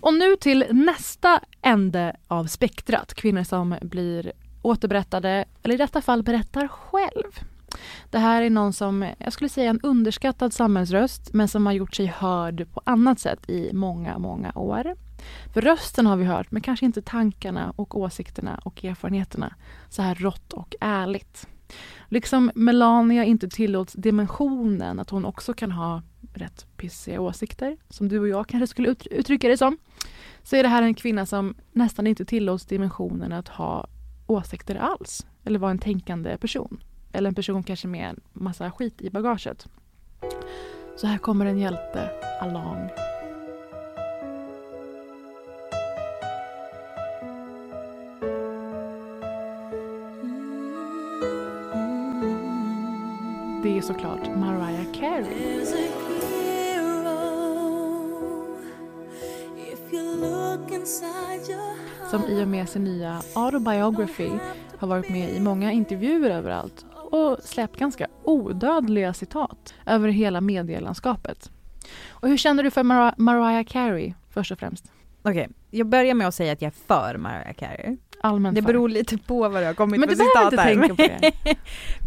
Och nu till nästa ände av spektrat. Kvinnor som blir återberättade, eller i detta fall berättar själv. Det här är någon som, jag skulle säga en underskattad samhällsröst, men som har gjort sig hörd på annat sätt i många, många år. För rösten har vi hört, men kanske inte tankarna och åsikterna och erfarenheterna så här rått och ärligt. Liksom Melania inte tillåts dimensionen att hon också kan ha rätt pissiga åsikter, som du och jag kanske skulle ut uttrycka det som, så är det här en kvinna som nästan inte tillåts dimensionen att ha åsikter alls, eller vara en tänkande person. Eller en person kanske med en massa skit i bagaget. Så här kommer en hjälte along. Det är såklart Mariah Carey. Som i och med sin nya autobiography har varit med i många intervjuer överallt och släppt ganska odödliga citat över hela medielandskapet. Och hur känner du för Mar Mariah Carey först och främst? Okej, okay, jag börjar med att säga att jag är för Mariah Carey. Allmänt det för. beror lite på vad det har kommit Men för du behöver citat inte tänka på det.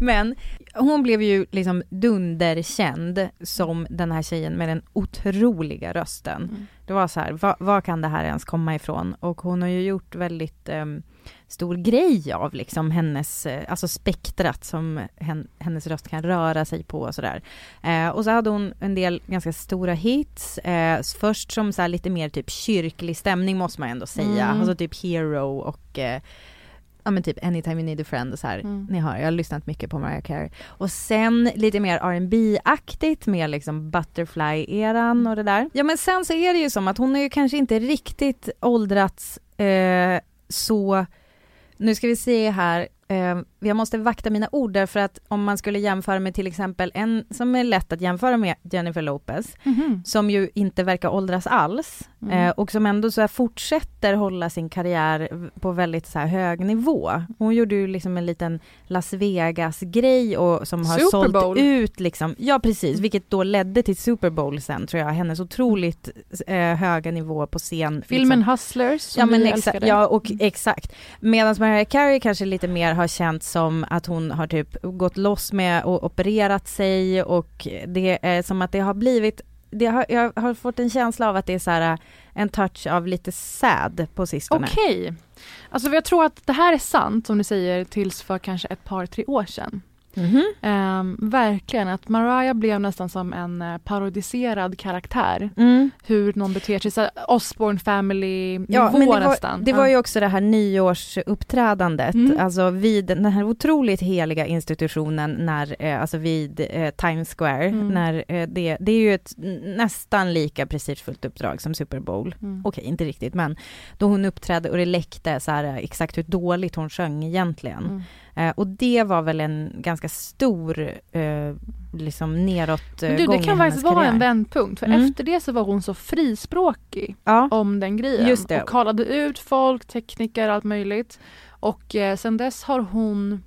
Men hon blev ju liksom dunderkänd som den här tjejen med den otroliga rösten. Mm. Det var så här, vad, vad kan det här ens komma ifrån? Och hon har ju gjort väldigt um, stor grej av liksom hennes, eh, alltså spektrat som hen, hennes röst kan röra sig på och sådär. Eh, och så hade hon en del ganska stora hits. Eh, först som så lite mer typ kyrklig stämning måste man ändå säga. Mm. Alltså typ Hero och eh, ja men typ Anytime You Need a Friend och så här. Mm. Ni hör, jag har lyssnat mycket på Mariah Carey. Och sen lite mer rb aktigt med liksom Butterfly-eran och det där. Ja men sen så är det ju som att hon har ju kanske inte riktigt åldrats eh, så nu ska vi se här, jag måste vakta mina ord därför att om man skulle jämföra med till exempel en som är lätt att jämföra med Jennifer Lopez, Mhm. som ju inte verkar åldras alls Mm. eh, och som ändå så fortsätter hålla sin karriär på väldigt så här hög nivå. Hon gjorde ju liksom en liten Las Vegas-grej och som har Super sålt Bowl. ut liksom, ja precis, vilket då ledde till Super Bowl sen tror jag, hennes otroligt eh, höga nivå på scen. Filmen liksom. Hustlers som Ja men älskade. ja och exakt. Medan Mariah Carey kanske lite mer har känt som att hon har typ gått loss med och opererat sig och det är som att det har blivit det har, jag har fått en känsla av att det är så här en touch av lite sad på sistone. Okej. Alltså jag tror att det här är sant som du säger tills för kanske ett par, tre år sedan. Mhm. Ehm, verkligen, att Mariah blev nästan som en eh, parodiserad karaktär. Mm. Hur någon beter sig, så Osborne family nivå Ja, men det var, nästan. det var ju också det här nyårsuppträdandet, Mm. alltså vid den här otroligt heliga institutionen när, eh, alltså vid eh, Times Square, Mm. när eh, det, det är ju ett nästan lika prestigefullt uppdrag som Super Bowl. Mm. Okej, inte riktigt, men då hon uppträdde och det läckte så här eh, exakt hur dåligt hon sjöng egentligen. Eh, och det var väl en ganska stor, eh, liksom neråt Men du, det kan faktiskt vara en vändpunkt för Mm. efter det så var hon så frispråkig ja. om den grejen. Just det. Och kallade ut folk, tekniker, allt möjligt. Och eh, sen dess har hon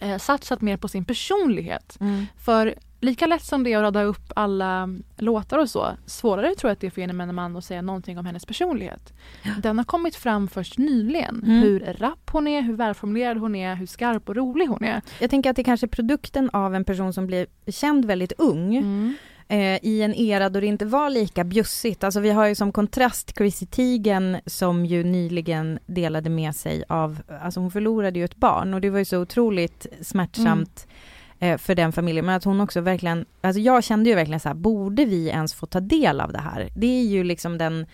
eh, satsat mer på sin personlighet. Mm. För lika lätt som det är att rada upp alla låtar och så, svårare tror jag att det är för gemene man att säga någonting om hennes personlighet. Den har kommit fram först nyligen. Mm. Hur rapp hon är, hur välformulerad hon är, hur skarp och rolig hon är. Jag tänker att det kanske är produkten av en person som blir känd väldigt ung Mm. eh, i en era då det inte var lika bjussigt. Alltså vi har ju som kontrast Chrissy Teigen som ju nyligen delade med sig av, alltså hon förlorade ju ett barn och det var ju så otroligt smärtsamt eh, för den familjen. Men att hon också verkligen, alltså jag kände ju verkligen så här, borde vi ens få ta del av det här? Det är ju liksom den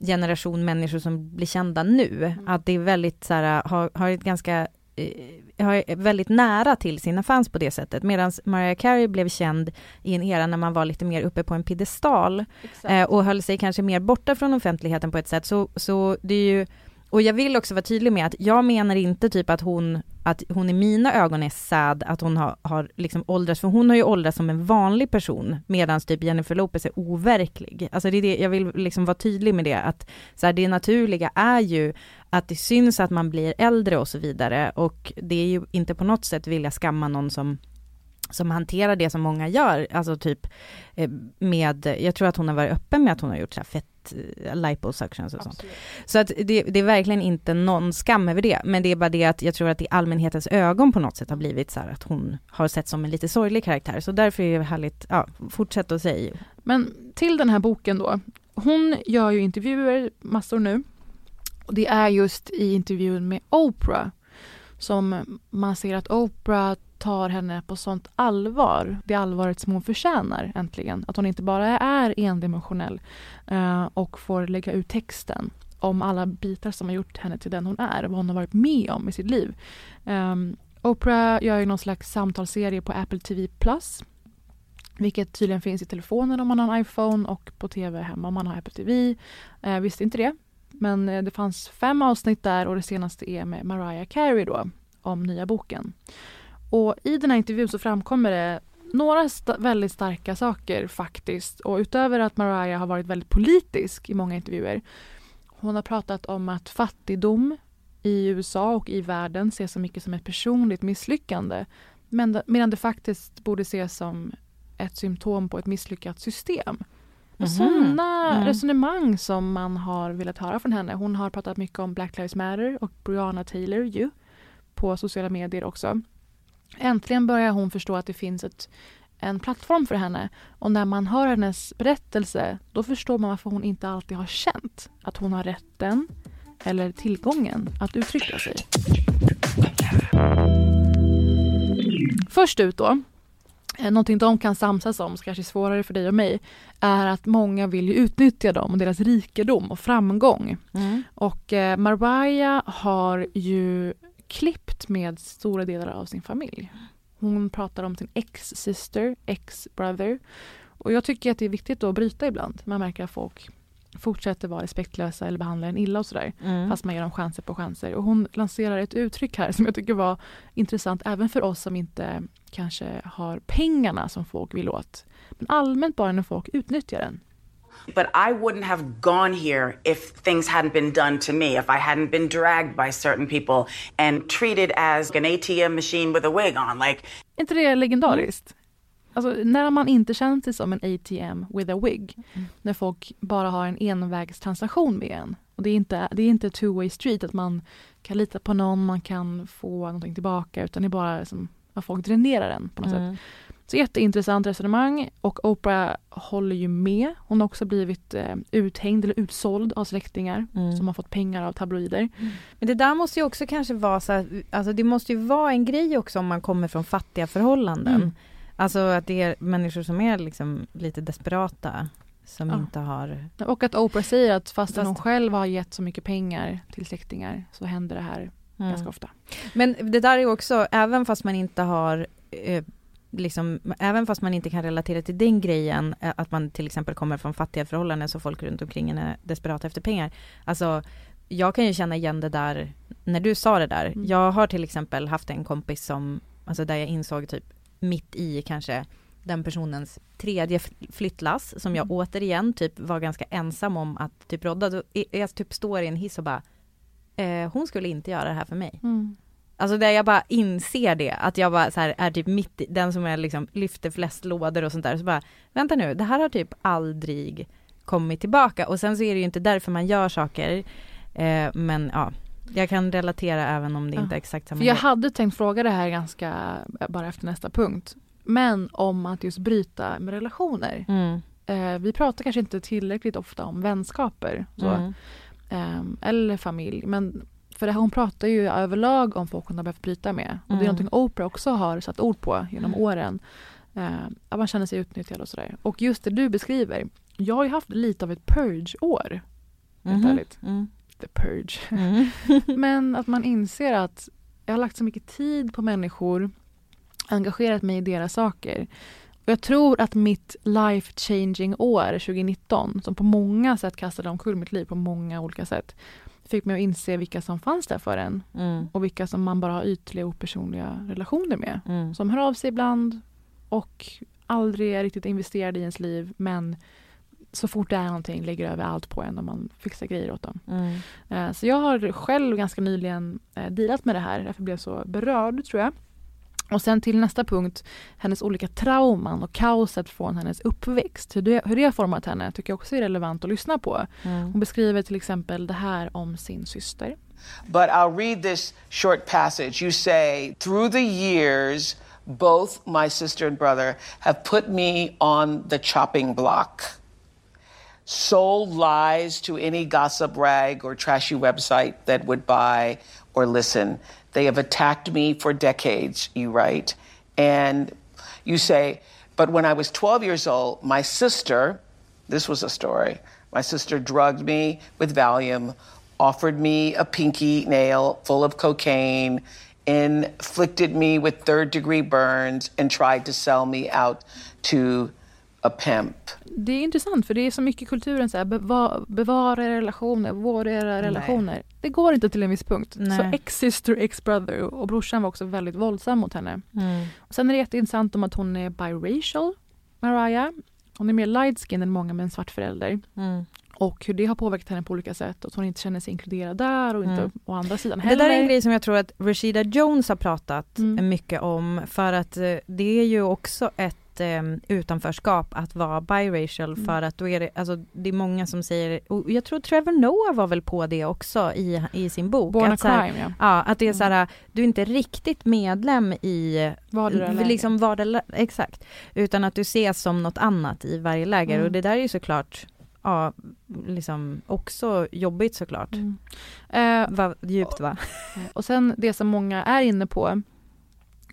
generation människor som blir kända nu. Att det är väldigt så här, har, har ett ganska eh, har väldigt nära till sina fans på det sättet. Medan Mariah Carey blev känd i en era när man var lite mer uppe på en piedestal eh, och höll sig kanske mer borta från offentligheten på ett sätt. Så, så det är ju, och jag vill också vara tydlig med att jag menar inte typ att hon, att hon i mina ögon är sad att hon har, har liksom åldrats, för hon har ju åldrats som en vanlig person medan typ Jennifer Lopez är overklig. Alltså det är det, jag vill liksom vara tydlig med det, att så här, det naturliga är ju att det syns att man blir äldre och så vidare och det är ju inte på något sätt vilja skamma någon som som hanterar det som många gör, alltså typ eh, med, jag tror att hon har varit öppen med att hon har gjort så här fett eh, liposuctions och sånt. Så att det, det är verkligen inte någon skam över det, men det är bara det att jag tror att i allmänhetens ögon på något sätt har blivit så här att hon har sett som en lite sorglig karaktär, så därför är det härligt, ja, fortsätt att säga. Men till den här boken då. Hon gör ju intervjuer massor nu. Och det är just i intervjun med Oprah som man ser att Oprah tar henne på sånt allvar. Det allvaret som hon förtjänar äntligen. Att hon inte bara är endimensionell eh, och får lägga ut texten om alla bitar som har gjort henne till den hon är, vad hon har varit med om i sitt liv. Eh, Oprah gör ju någon slags samtalsserie på Apple TV Plus vilket tydligen finns i telefonen om man har en iPhone och på TV hemma om man har Apple TV. Eh, visste inte det. Men eh, det fanns fem avsnitt där och det senaste är med Mariah Carey då, om nya boken. Och i den här intervjun så framkommer det några st väldigt starka saker faktiskt. Och utöver att Mariah har varit väldigt politisk i många intervjuer. Hon har pratat om att fattigdom i USA och i världen ses så mycket som ett personligt misslyckande. Men, medan det faktiskt borde ses som ett symptom på ett misslyckat system. Och Mhm. Sådana Mm. resonemang som man har velat höra från henne. Hon har pratat mycket om Black Lives Matter och Breonna Taylor ju på sociala medier också. Äntligen börjar hon förstå att det finns ett, en plattform för henne. Och när man hör hennes berättelse då förstår man varför hon inte alltid har känt att hon har rätten eller tillgången att uttrycka sig. Först ut då, eh, någonting de kan samsas om, som kanske är svårare för dig och mig, är att många vill ju utnyttja dem och deras rikedom och framgång. Mm. Och eh, Mariah har ju klippt med stora delar av sin familj. Hon pratar om sin ex-sister, ex-brother. Och jag tycker att det är viktigt då att bryta ibland. Man märker att folk fortsätter vara respektlösa eller behandlar en illa och sådär. Mm. Fast man ger dem chanser på chanser. Och hon lanserar ett uttryck här som jag tycker var intressant även för oss som inte kanske har pengarna som folk vill åt. Men allmänt bara när folk utnyttjar den. But I wouldn't have gone here if things hadn't been done to me, if I hadn't been dragged by certain people and treated as an ATM machine with a wig on. Like, Är inte det legendariskt? Alltså när man inte känner sig som en ATM with a wig. När folk bara har en envägstransaktion med en. Och det är inte, det är inte two way street att man kan lita på någon, man kan få någonting tillbaka utan det är bara som att folk dränerar en på något Mm. sätt. Så jätteintressant resonemang och Oprah håller ju med. Hon har också blivit eh, uthängd eller utsåld av släktingar Mm. som har fått pengar av tabloider. Men det där måste ju också kanske vara så här, alltså det måste ju vara en grej också om man kommer från fattiga förhållanden. Mm. Alltså att det är människor som är liksom lite desperata som Ja. inte har... Och att Oprah säger att fastän Fast- hon själv har gett så mycket pengar till släktingar så händer det här Mm. ganska ofta. Men det där är också, även fast man inte har eh, Liksom, även fast man inte kan relatera till den grejen, eh, att man till exempel kommer från fattiga förhållanden så folk runt omkring en är desperata efter pengar. Alltså, jag kan ju känna igen det där, när du sa det där. Mm. Jag har till exempel haft en kompis som, alltså där jag insåg typ mitt i kanske den personens tredje fl- flyttlass som jag Mm. återigen typ var ganska ensam om att typ rodda. Jag typ står i en hiss och bara, eh, hon skulle inte göra det här för mig. Mm. Alltså där jag bara inser det, att jag bara så här är typ mitt i, den som är liksom lyfter flest lådor och sånt där, så bara vänta nu, det här har typ aldrig kommit tillbaka och sen så är det ju inte därför man gör saker, eh, men ja, jag kan relatera även om det Ja. inte är exakt samma För jag grej. hade tänkt fråga det här ganska bara efter nästa punkt. Men om att just bryta med relationer. Mm. Eh, vi pratar kanske inte tillräckligt ofta om vänskaper. Så. Mm. Ehm, eller familj. Men för det här, hon pratar ju överlag om folk hon har behövt bryta med. Och det är Mm. någonting Oprah också har satt ord på genom åren. Eh, att man känner sig utnyttjad och sådär. Och just det du beskriver. Jag har ju haft lite av ett purge-år. Ärligt. Mm. The purge. Mm. Men att man inser att jag har lagt så mycket tid på människor, engagerat mig i deras saker. Och jag tror att mitt life changing år 2019, som på många sätt kastade omkull mitt liv på många olika sätt, fick mig att inse vilka som fanns där för en Mm. och vilka som man bara har ytliga opersonliga relationer med. Mm. Som hör av sig ibland och aldrig är riktigt investerade i ens liv men så fort det är någonting lägger över allt på en och man fixar grejer åt dem. Mm. Eh, Så jag har själv ganska nyligen eh, dealat med det här, därför blev jag så berörd tror jag. Och sen till nästa punkt, hennes olika trauman och kaoset från hennes uppväxt. Hur det, hur det har format henne tycker jag också är relevant att lyssna på. Mm. Hon beskriver till exempel det här om sin syster. But I'll read this short passage. You say, Through the years, both my sister and brother have put me on the chopping block. Sold lies to any gossip rag or trashy website that would buy or listen. They have attacked me for decades, you write. And you say, But when I was 12 years old, my sister, this was a story, my sister drugged me with Valium, offered me a pinky nail full of cocaine, inflicted me with third degree burns, and tried to sell me out to a pimp. Det är intressant för det är så mycket i kulturen så här, beva, bevara era relationer, vårda era relationer. Det går inte till en viss punkt. Nej. Så ex-sister, ex-brother och brorsan var också väldigt våldsam mot henne. Mm. Och sen är det jätteintressant om att hon är biracial, Mariah. Hon är mer light skin än många med en svart förälder. Mm. Och hur det har påverkat henne på olika sätt. Och att hon inte känner sig inkluderad där och inte Mm. å andra sidan Det heller. där är en grej som jag tror att Rashida Jones har pratat Mm. mycket om för att eh, det är ju också ett eh, utanförskap att vara biracial Mm. för att då är det, alltså det är många som säger, och jag tror Trevor Noah var väl på det också i, i sin bok. Born a att här- crime, ja. ja. att det är så här, du är inte riktigt medlem i Vardera liksom vardera, exakt, utan att du ses som något annat i varje läger Mm. och det där är ju såklart Ja, liksom också jobbigt såklart. Mm. Eh, Va, djupt va? Och sen det som många är inne på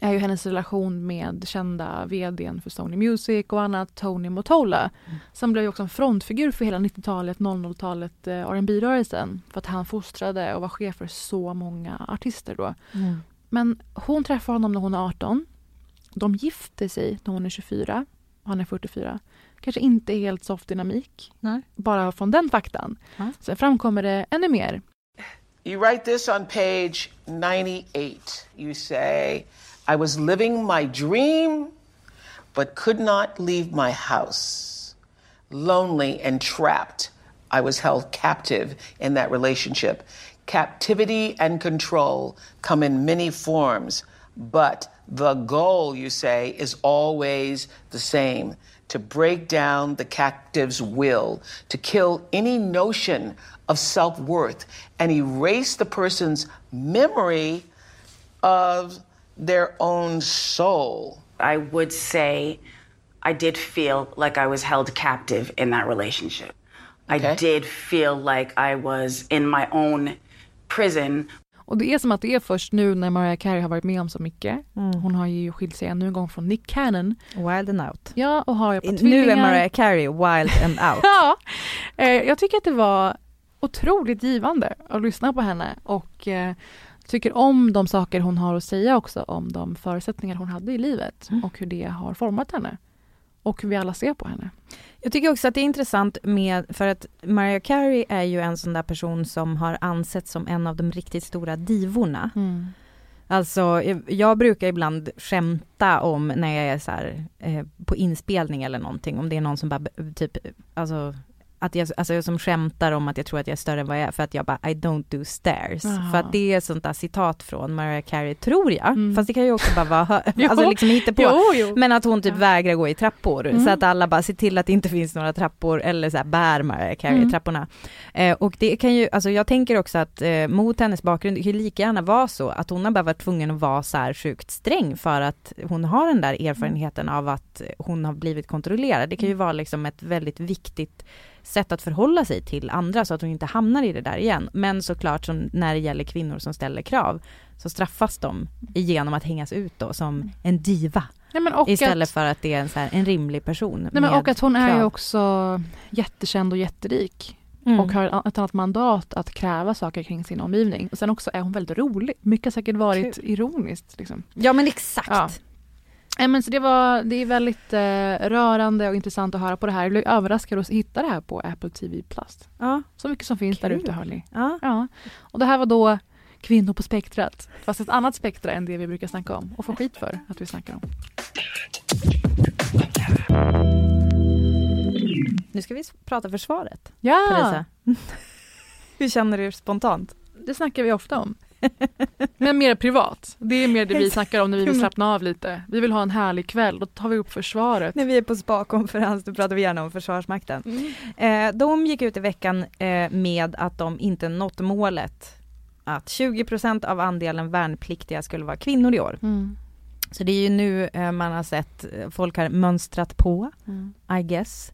är ju hennes relation med kända vdn för Sony Music och annat, Tony Motola. Som blev ju också en frontfigur för hela 90-talet, 00-talet, eh, R&B-rörelsen. För att han fostrade och var chef för så många artister då. Mm. Men hon träffar honom när hon är 18. De gifter sig när hon är 24 och han är 44. Kanske inte helt soft dynamik. Nej. Bara från den faktan. Ja. Sen framkommer det ännu mer. You write this on page 98. You say, I was living my dream, but could not leave my house. Lonely and trapped, I was held captive in that relationship. Captivity and control come in many forms, but the goal, you say, is always the same to break down the captive's will, to kill any notion of self worth, and erase the person's memory of their own soul. I would say I did feel like I was held captive in that relationship. I did feel like I was in my own prison. Och det är som att det är först nu när Mariah Carey har varit med om så mycket. Hon har ju skilt sig ännu en gång från Nick Cannon. Wild and out. Ja, och har ett par Nu är. Mariah Carey wild and out. ja, eh, jag tycker att det var otroligt givande att lyssna på henne och eh, tycker om de saker hon har att säga också om de förutsättningar hon hade i livet och hur det har format henne. Och hur vi alla ser på henne. Jag tycker också att det är intressant med, för att Mariah Carey är ju en sån där person som har ansetts som en av de riktigt stora divorna. Alltså, jag, brukar ibland skämta om när jag är så här, eh, på inspelning eller någonting, om det är någon som bara b- typ, alltså att jag, alltså jag som skämtar om att jag tror att jag är större än vad jag är för att jag bara I don't do stairs. Aha. För att det är sånt där citat från Mariah Carey, tror jag. Fast det kan ju också bara vara, alltså liksom hitta på. Jo, jo. Men att hon typ vägrar gå i trappor. Mm. Så att alla bara ser till att det inte finns några trappor eller så här bär Mariah Carey Mm. trapporna. Eh, och det kan ju, alltså jag tänker också att eh, mot hennes bakgrund, det kan ju lika gärna vara så att hon har bara varit tvungen att vara så här sjukt sträng för att hon har den där erfarenheten av att hon har blivit kontrollerad. Det kan ju vara liksom ett väldigt viktigt sätt att förhålla sig till andra så att hon inte hamnar i det där igen. Men såklart som när det gäller kvinnor som ställer krav så straffas de genom att hängas ut då som en diva. Nej, Istället att- för att det är en, så här, en rimlig person. Nej, men och att hon är ju krav. också jättekänd och jätterik. Mm. Och har ett annat mandat att kräva saker kring sin omgivning. Och sen också är hon väldigt rolig. Mycket har säkert varit ironiskt. Liksom. Ja men exakt. Ja. Nej, men så det, var, det är väldigt eh, rörande och intressant att höra på det här. Jag blev överraskad att hitta det här på Apple TV+. Ja. Så mycket som finns där Kul. ute hörni. Ja. Ja. Och det här var då Kvinnor på spektrat. Fast ett annat spektra än det vi brukar snacka om. Och få skit för att vi snackar om. Nu ska vi prata försvaret. Ja! Hur känner du spontant? Det snackar vi ofta om. Men mer privat. Det är mer det vi snackar om när vi vill slappna av lite. Vi vill ha en härlig kväll, då tar vi upp försvaret. När vi är på spa-konferens då pratar vi gärna om Försvarsmakten. Mm. Eh, de gick ut i veckan eh, med att de inte nått målet att 20% av andelen värnpliktiga skulle vara kvinnor i år. Mm. Så det är ju nu eh, man har sett folk har mönstrat på, Mm. I guess.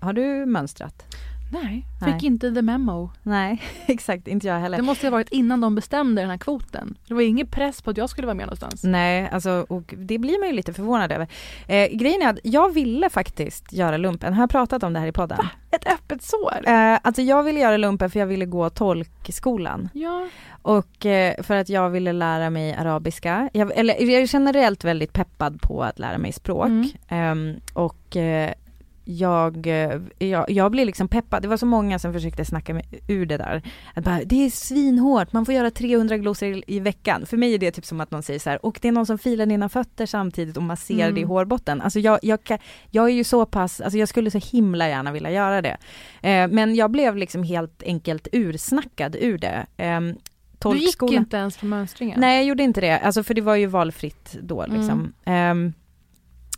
Har du mönstrat? Nej, Nej. fick inte the memo. Nej, exakt, inte jag heller. Det måste ha varit innan de bestämde den här kvoten. Det var ingen press på att jag skulle vara med någonstans. Nej, alltså, och det blir man ju lite förvånad över. Eh, grejen är att jag ville faktiskt göra lumpen, har jag pratat om det här i podden? Ett öppet sår? Eh, alltså jag ville göra lumpen för jag ville gå tolkskolan. Ja. Och eh, för att jag ville lära mig arabiska. Jag, eller jag är generellt väldigt peppad på att lära mig språk. Mm. Ehm, och eh, jag, eh, jag, jag blev liksom peppad. Det var så många som försökte snacka mig ur det där. Att bara, det är svinhårt, man får göra 300 glosor i, veckan. För mig är det typ som att någon säger så här, och det är någon som filar dina fötter samtidigt och masserar Mm. dig i hårbotten. Alltså jag, jag, jag är ju så pass, alltså jag skulle så himla gärna vilja göra det. Eh, men jag blev liksom helt enkelt ursnackad ur det. Ehm, Du gick inte ens på mönstringen? Nej, jag gjorde inte det. Alltså för det var ju valfritt då liksom. Ehm,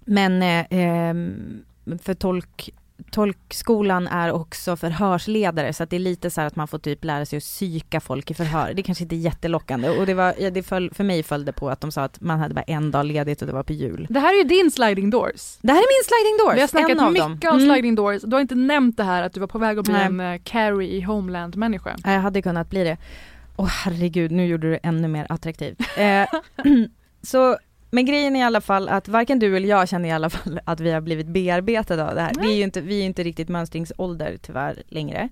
men eh, ehm, för tolk, tolkskolan är också förhörsledare så att det är lite så här att man får typ lära sig att psyka folk i förhör. Det kanske inte är jättelockande och det var, det föll, för mig följde på att de sa att man hade bara en dag ledigt och det var på jul. Det här är ju din sliding doors. Det här är min sliding doors, Vi har snackat en mycket dem. om Mm. sliding doors. Du har inte nämnt det här att du var på väg att bli Nej. en uh, Carrie i Homeland-människa. Ja, jag hade kunnat bli det. Åh herregud, nu gjorde du det ännu mer attraktivt. Eh, så, men grejen är i alla fall att varken du eller jag känner i alla fall att vi har blivit bearbetade av det här. Vi är ju inte, vi är inte riktigt mönstringsålder tyvärr längre.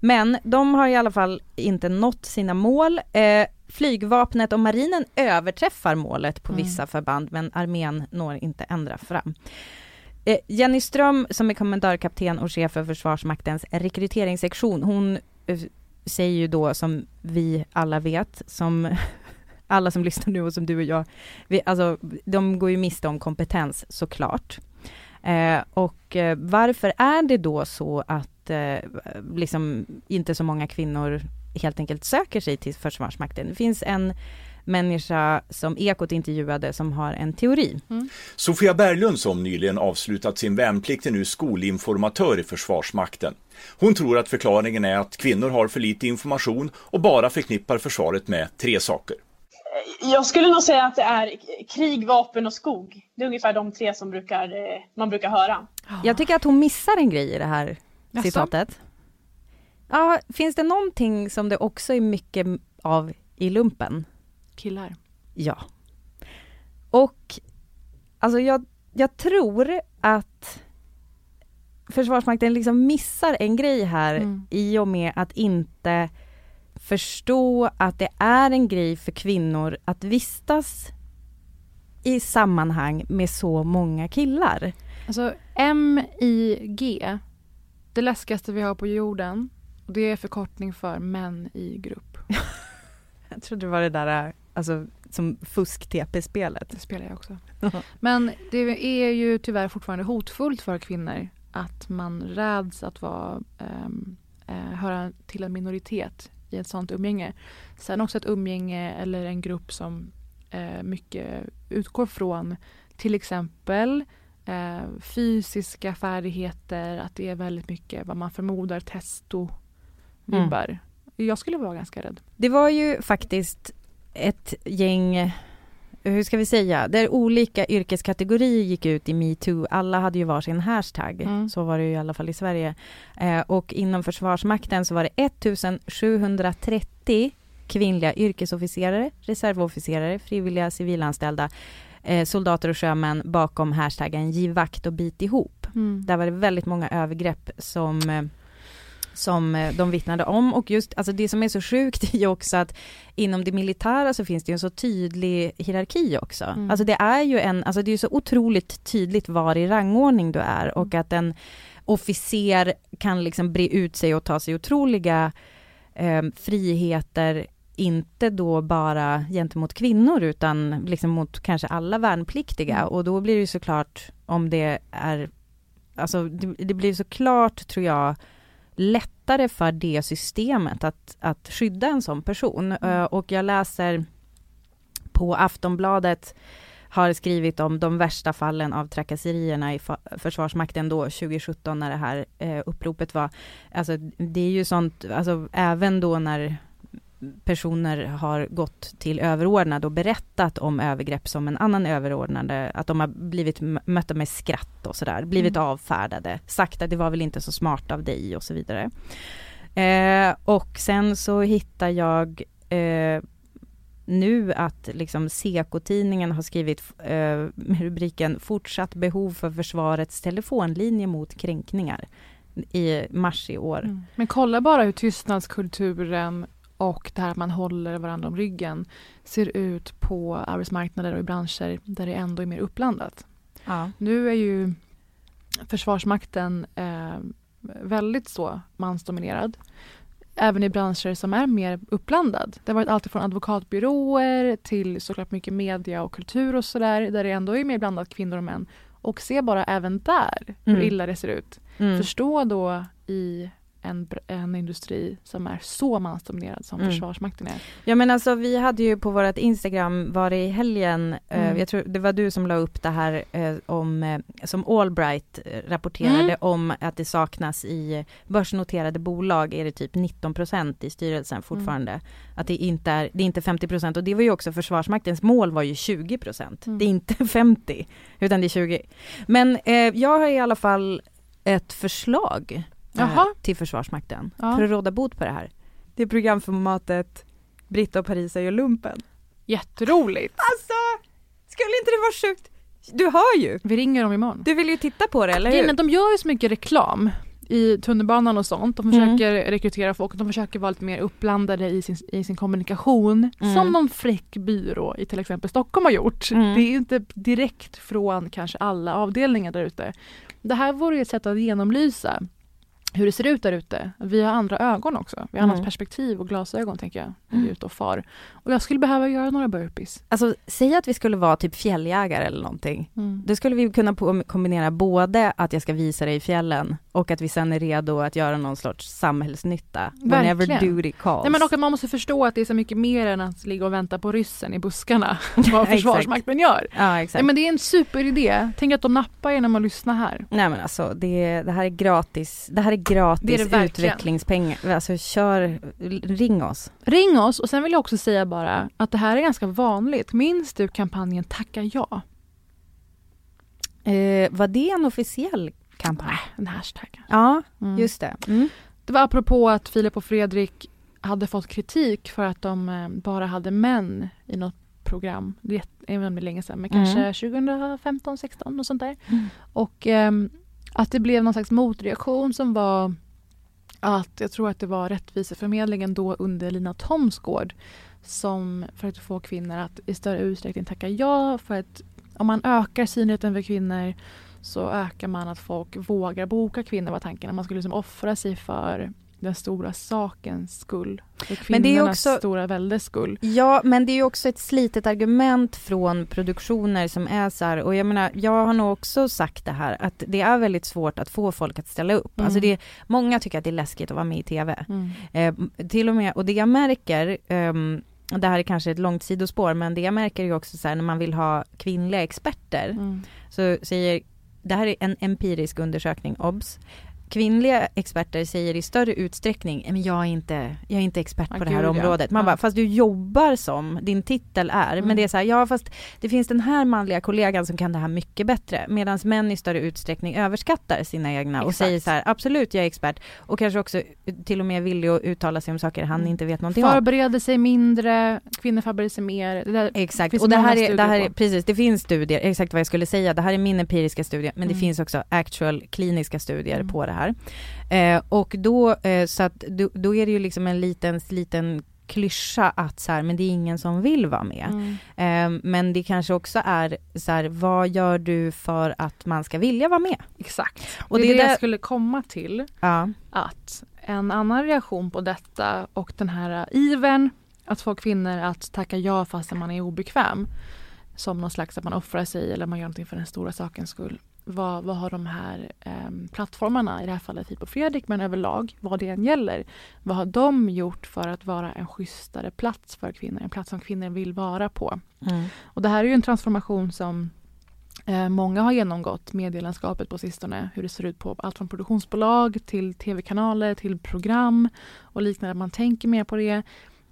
Men de har i alla fall inte nått sina mål. Eh, flygvapnet och marinen överträffar målet på Mm. vissa förband men armén når inte ända fram. Eh, Jenny Ström som är kommendörkapten och chef för Försvarsmaktens rekryteringssektion, hon eh, säger ju då som vi alla vet, som alla som lyssnar nu och som du och jag, vi, alltså de går ju miste om kompetens såklart. Eh, och eh, varför är det då så att eh, liksom inte så många kvinnor helt enkelt söker sig till Försvarsmakten? Det finns en människa som Ekot intervjuade som har en teori. Sofia Berglund som nyligen avslutat sin värnplikt är nu skolinformatör i Försvarsmakten. Hon tror att förklaringen är att kvinnor har för lite information och bara förknippar försvaret med tre saker. Jag skulle nog säga att det är krig, vapen och skog. Det är ungefär de tre som brukar, eh, man brukar höra. Jag tycker att hon missar en grej i det här Jaså? citatet. Ja, finns det någonting som det också är mycket av i lumpen? Killar. Ja. Och alltså jag, jag tror att Försvarsmakten liksom missar en grej här Mm. i och med att inte förstå att det är en grej för kvinnor att vistas i sammanhang med så många killar. Alltså MIG, det läskigaste vi har på jorden. Och det är förkortning för män i grupp. Jag trodde det var det där alltså, som fusk-TP-spelet. Det spelar jag också. Men det är ju tyvärr fortfarande hotfullt för kvinnor att man räds att vara, ehm, eh, höra till en minoritet i ett sånt umgänge. Sen också ett umgänge eller en grupp som eh, mycket utgår från till exempel eh, fysiska färdigheter, att det är väldigt mycket vad man förmodar testo-vibbar. Jag skulle vara ganska rädd. Det var ju faktiskt ett gäng, hur ska vi säga, där olika yrkeskategorier gick ut i metoo. Alla hade ju varsin hashtag, Mm. så var det ju i alla fall i Sverige. Eh, och inom Försvarsmakten så var det 1730 kvinnliga yrkesofficerare, reservofficerare, frivilliga civilanställda, eh, soldater och sjömän bakom hashtaggen Giv vakt och bit ihop. Mm. Där var det väldigt många övergrepp som eh, som eh, de vittnade om och just, alltså det som är så sjukt är ju också att inom det militära så finns det ju en så tydlig hierarki också. Mm. Alltså det är ju en, alltså det är ju så otroligt tydligt var i rangordning du är och att en officer kan liksom bre ut sig och ta sig otroliga eh, friheter inte då bara gentemot kvinnor utan liksom mot kanske alla värnpliktiga Mm. och då blir det ju såklart om det är Alltså det, det blir såklart tror jag lättare för det systemet att, att skydda en sån person. Eh, och jag läser på Aftonbladet har skrivit om de värsta fallen av trakasserierna i Försvarsmakten då 2017 när det här eh, uppropet var. Alltså det är ju sånt, alltså även då när personer har gått till överordnad och berättat om övergrepp som en annan överordnade, att de har blivit mötta med skratt och sådär, blivit Mm. avfärdade, sagt att det var väl inte så smart av dig och så vidare. Eh, och sen så hittar jag eh, nu att liksom Seko-tidningen har skrivit eh, rubriken Fortsatt behov för försvarets telefonlinje mot kränkningar i mars i år. Mm. Men kolla bara hur tystnadskulturen och det här att man håller varandra om ryggen ser ut på arbetsmarknader och i branscher där det ändå är mer uppblandat. Ja. Nu är ju Försvarsmakten eh, väldigt så mansdominerad. Även i branscher som är mer uppblandad. Det har varit allt från advokatbyråer till såklart mycket media och kultur och sådär där det ändå är mer blandat kvinnor och män. Och se bara även där hur Mm. illa det ser ut. Mm. Förstå då i en, en industri som är så mansdominerad som Mm. Försvarsmakten är. Ja men alltså vi hade ju på vårt Instagram var det i helgen, eh, Mm. jag tror det var du som la upp det här eh, om, eh, som Allbright eh, rapporterade Mm. om att det saknas i börsnoterade bolag är det typ 19% i styrelsen fortfarande. Mm. Att det inte är, det är inte 50% och det var ju också Försvarsmaktens mål var ju 20 Mm. Det är inte 50 utan det är 20. Men eh, jag har i alla fall ett förslag eh, Jaha. till Försvarsmakten Ja. för att råda bot på det här. Det är programformatet Britta och Parisa gör lumpen. Jätteroligt! Alltså, skulle inte det vara sjukt? Du hör ju! Vi ringer dem imorgon. Du vill ju titta på det, eller hur? att De gör ju så mycket reklam i tunnelbanan och sånt. De Mm. försöker rekrytera folk och de försöker vara lite mer uppblandade i sin, i sin kommunikation. Mm. Som någon fräck byrå i till exempel Stockholm har gjort. Mm. Det är inte direkt från kanske alla avdelningar där ute. Det här vore ju ett sätt att genomlysa hur det ser ut där ute. Vi har andra ögon också. Vi har Mm. annat perspektiv och glasögon tänker jag. När vi är ute och far. Och jag skulle behöva göra några burpees. Alltså, säg att vi skulle vara typ fjälljägare eller någonting. Mm. Då skulle vi kunna kombinera både att jag ska visa dig i fjällen och att vi sen är redo att göra någon sorts samhällsnytta. Whenever Verkligen. duty calls. Nej, men och att man måste förstå att det är så mycket mer än att ligga och vänta på ryssen i buskarna. vad. Försvarsmakten gör. Ja, exakt. Nej, men det är en superidé. Tänk att de nappar genom att lyssna här. Nej men alltså det, det här är gratis, det här är gratis Det det utvecklingspengar. Alltså kör, ring oss. Ring oss och sen vill jag också säga bara att det här är ganska vanligt. Minns du kampanjen Tacka ja? Eh, var det en officiell kampanj? En hashtag. Ja, Mm. just det. Mm. Det var apropå att Filip och Fredrik hade fått kritik för att de eh, bara hade män i något program. Det är länge sedan, men Mm. kanske 2015, 16 och sånt där. Mm. Och ehm, att det blev någon slags motreaktion som var att jag tror att det var Rättviseförmedlingen då under Lina Thomsgård som för att få kvinnor att i större utsträckning tacka ja för att om man ökar synligheten för kvinnor så ökar man att folk vågar boka kvinnor var tanken. Man skulle liksom offra sig för den stora sakens skull. För kvinnornas också- stora väldes skull. Ja, men det är ju också ett slitet argument från produktioner som är så här, och jag menar, jag har nog också sagt det här, att det är väldigt svårt att få folk att ställa upp. Mm. Alltså det, många tycker att det är läskigt att vara med i TV. Mm. Eh, till och med, och det jag märker, ehm, det här är kanske ett långt sidospår, men det jag märker är också så här när man vill ha kvinnliga experter, Mm. så säger, det här är en empirisk undersökning, obs. Kvinnliga experter säger i större utsträckning, men jag är inte, jag är inte expert Ja, på det här gud, området. Man Ja. bara, fast du jobbar som, din titel är, Mm. men det är så här, ja fast det finns den här manliga kollegan som kan det här mycket bättre. Medan män i större utsträckning överskattar sina egna och Exakt. säger så här, absolut jag är expert. Och kanske också till och med villig att uttala sig om saker han Mm. inte vet någonting om. Förbereder sig mindre, kvinnor förbereder sig mer. Det där Exakt, och det här, är, det här är, precis, det finns studier, exakt vad jag skulle säga, det här är min empiriska studie, men det Mm. finns också actual kliniska studier Mm. på det här. Eh, och då, eh, så att, då, då är det ju liksom en liten, liten klyscha att så här, men det är ingen som vill vara med. Mm. Eh, men det kanske också är så här, vad gör du för att man ska vilja vara med? Exakt. Och det, är det jag skulle komma till. Ja. Att en annan reaktion på detta och den här ivern att få kvinnor att tacka ja fastän man är obekväm. Som någon slags att man offrar sig eller man gör någonting för den stora sakens skull. Vad, vad har de här eh, plattformarna, i det här fallet Filip och Fredrik, men överlag, vad det än gäller. Vad har de gjort för att vara en schysstare plats för kvinnor? En plats som kvinnor vill vara på. Mm. Och det här är ju en transformation som eh, många har genomgått, medielandskapet på sistone. Hur det ser ut på allt från produktionsbolag till tv-kanaler till program och liknande. Man tänker mer på det.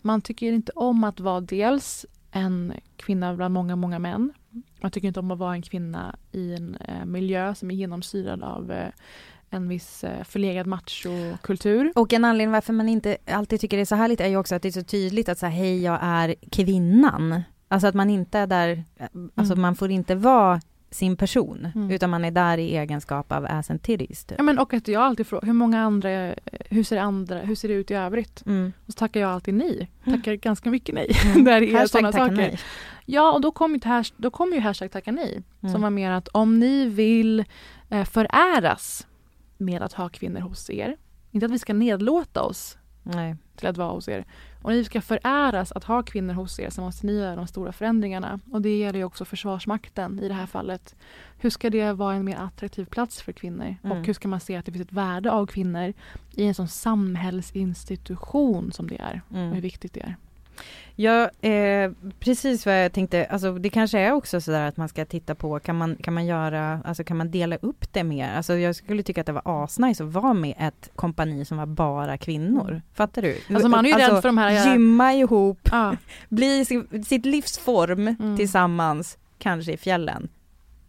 Man tycker inte om att vara dels en kvinna bland många, många män. Man tycker inte om att vara en kvinna i en eh, miljö som är genomsyrad av eh, en viss eh, förlegad machokultur. Och en anledning varför man inte alltid tycker det är så härligt är ju också att det är så tydligt att säga hej jag är kvinnan. Alltså att man inte är där, alltså Mm. man får inte vara sin person, Mm. utan man är där i egenskap av ass and titties. Typ. Ja, men och att jag alltid frågar hur många andra, hur ser det, andra, hur ser det ut i övrigt? Mm. Och så tackar jag alltid nej. Tackar ganska mycket nej. Mm. Där det är sådana saker. nej. Ja, och då kom ju, då kom ju hashtag tacka nej. Mm. Som var mer att om ni vill eh, föräras med att ha kvinnor hos er. Inte att vi ska nedlåta oss Nej. Till att vara hos er. Om ni ska föräras att ha kvinnor hos er så måste ni göra de stora förändringarna. Och det gäller ju också Försvarsmakten i det här fallet. Hur ska det vara en mer attraktiv plats för kvinnor? Mm. Och hur ska man se att det finns ett värde av kvinnor i en sån samhällsinstitution som det är? Mm. Och hur viktigt det är. Ja, eh, precis vad jag tänkte. Alltså, det kanske är också sådär att man ska titta på, kan man, kan man göra, alltså kan man dela upp det mer? Alltså jag skulle tycka att det var asnice att vara med ett kompani som var bara kvinnor. Fattar du? Alltså, man är ju rädd för de här- Gymma ihop, Ja. bli si- sitt livsform tillsammans, kanske i fjällen.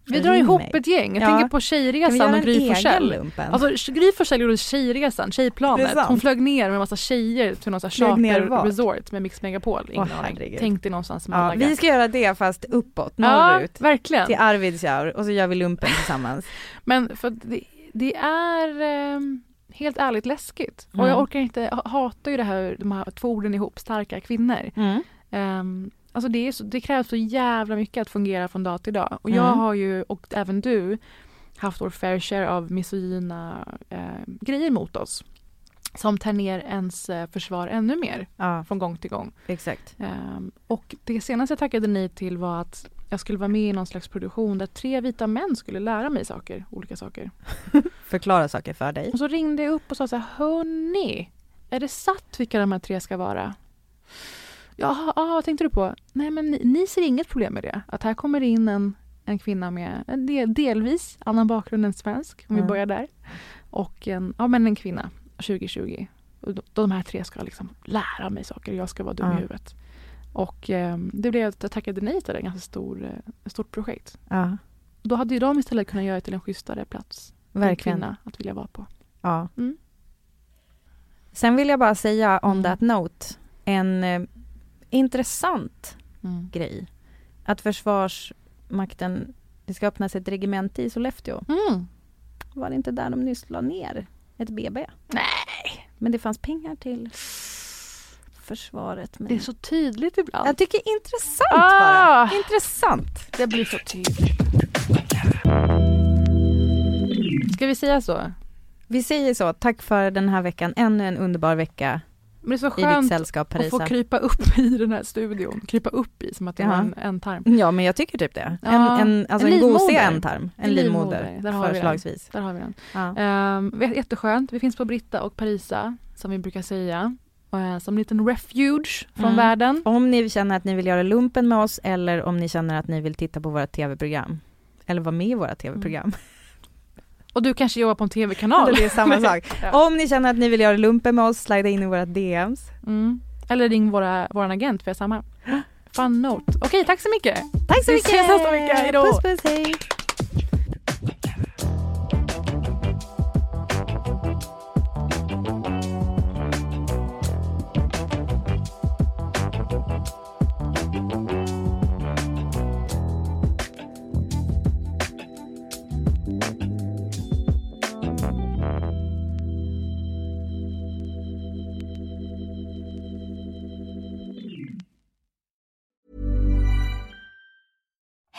Vi drar ihop mig. ett gäng. Jag Ja. tänker på Tjejresan och Gry Forssell. Alltså Gry Forssell gjorde Tjejresan, Tjejplanet. Hon flög ner med en massa tjejer till någon sån här Flög ner charter vart? resort med Mix Megapol. Ingen Åh, aning. Tänk dig någonstans Ja, vi ska göra det fast uppåt, Ja, norrut. verkligen. Till Arvidsjaur och så gör vi lumpen tillsammans. Men för det, det är ehm, helt ärligt läskigt. Och Mm. jag orkar inte, jag hatar ju det här, de här två orden ihop, starka kvinnor. Mm. Ehm, alltså det, så, det krävs så jävla mycket att fungera från dag till dag. Och jag Mm. har ju, och även du, haft vår fair share av misogyna eh, grejer mot oss. Som tar ner ens eh, försvar ännu mer Ja, från gång till gång. exakt. Ehm, och det senaste jag tackade nej till var att jag skulle vara med i någon slags produktion där tre vita män skulle lära mig saker, olika saker. Förklara saker för dig. Och så ringde jag upp och sa så här, hörni, är det satt vilka de här tre ska vara? Ja, ja vad tänkte du på? Nej, men ni, ni ser inget problem med det. Att här kommer in en, en kvinna med en del, delvis annan bakgrund än svensk, om Mm. vi börjar där. Och en, ja, men en kvinna, 2020. Och de, de här tre ska liksom lära mig saker, jag ska vara dum Ja. i huvudet. Och eh, det blev att jag tackade nej till det, ganska stor, eh, stort projekt. Ja, Då hade ju de istället kunnat göra det till en schysstare plats. för en Verkligen. kvinna att vilja vara på. ja. Mm. Sen vill jag bara säga on Mm. that note, en eh, intressant Mm. grej. Att Försvarsmakten, det ska öppnas ett regemente i Sollefteå. Mm. Var det inte där de nyss la ner ett BB? Nej. Men det fanns pengar till försvaret. Men... Det är så tydligt ibland. Jag tycker intressant Ah! bara. Intressant. Det blir så tydligt. Ska vi säga så? Vi säger så. Tack för den här veckan. Ännu en underbar vecka Men det är så skönt sällskap att få krypa upp i den här studion. Krypa upp i som att det var en, en tarm. Ja, men jag tycker typ det. En, Ja, en, alltså en, en gosig ändtarm. En, En livmoder, livmoder. Där har vi den. förslagsvis. Där har vi den. Ja. Ehm, jätteskönt. Vi finns på Britta och Parisa, som vi brukar säga. Eh, som en liten refuge från Mm. världen. Om ni känner att ni vill göra lumpen med oss eller om ni känner att ni vill titta på våra tv-program. Eller vara med i våra tv-program. Och du kanske jobbar på en tv-kanal. Det är samma sak. ja. Om ni känner att ni vill göra lumpen med oss, slida in i våra DMs. mm. Eller ring våra, vår agent, för jag samma. Fun note. Okej, tack så mycket. Tack så Vi mycket! ses nästa vecka. Hej då. Puss puss, hej!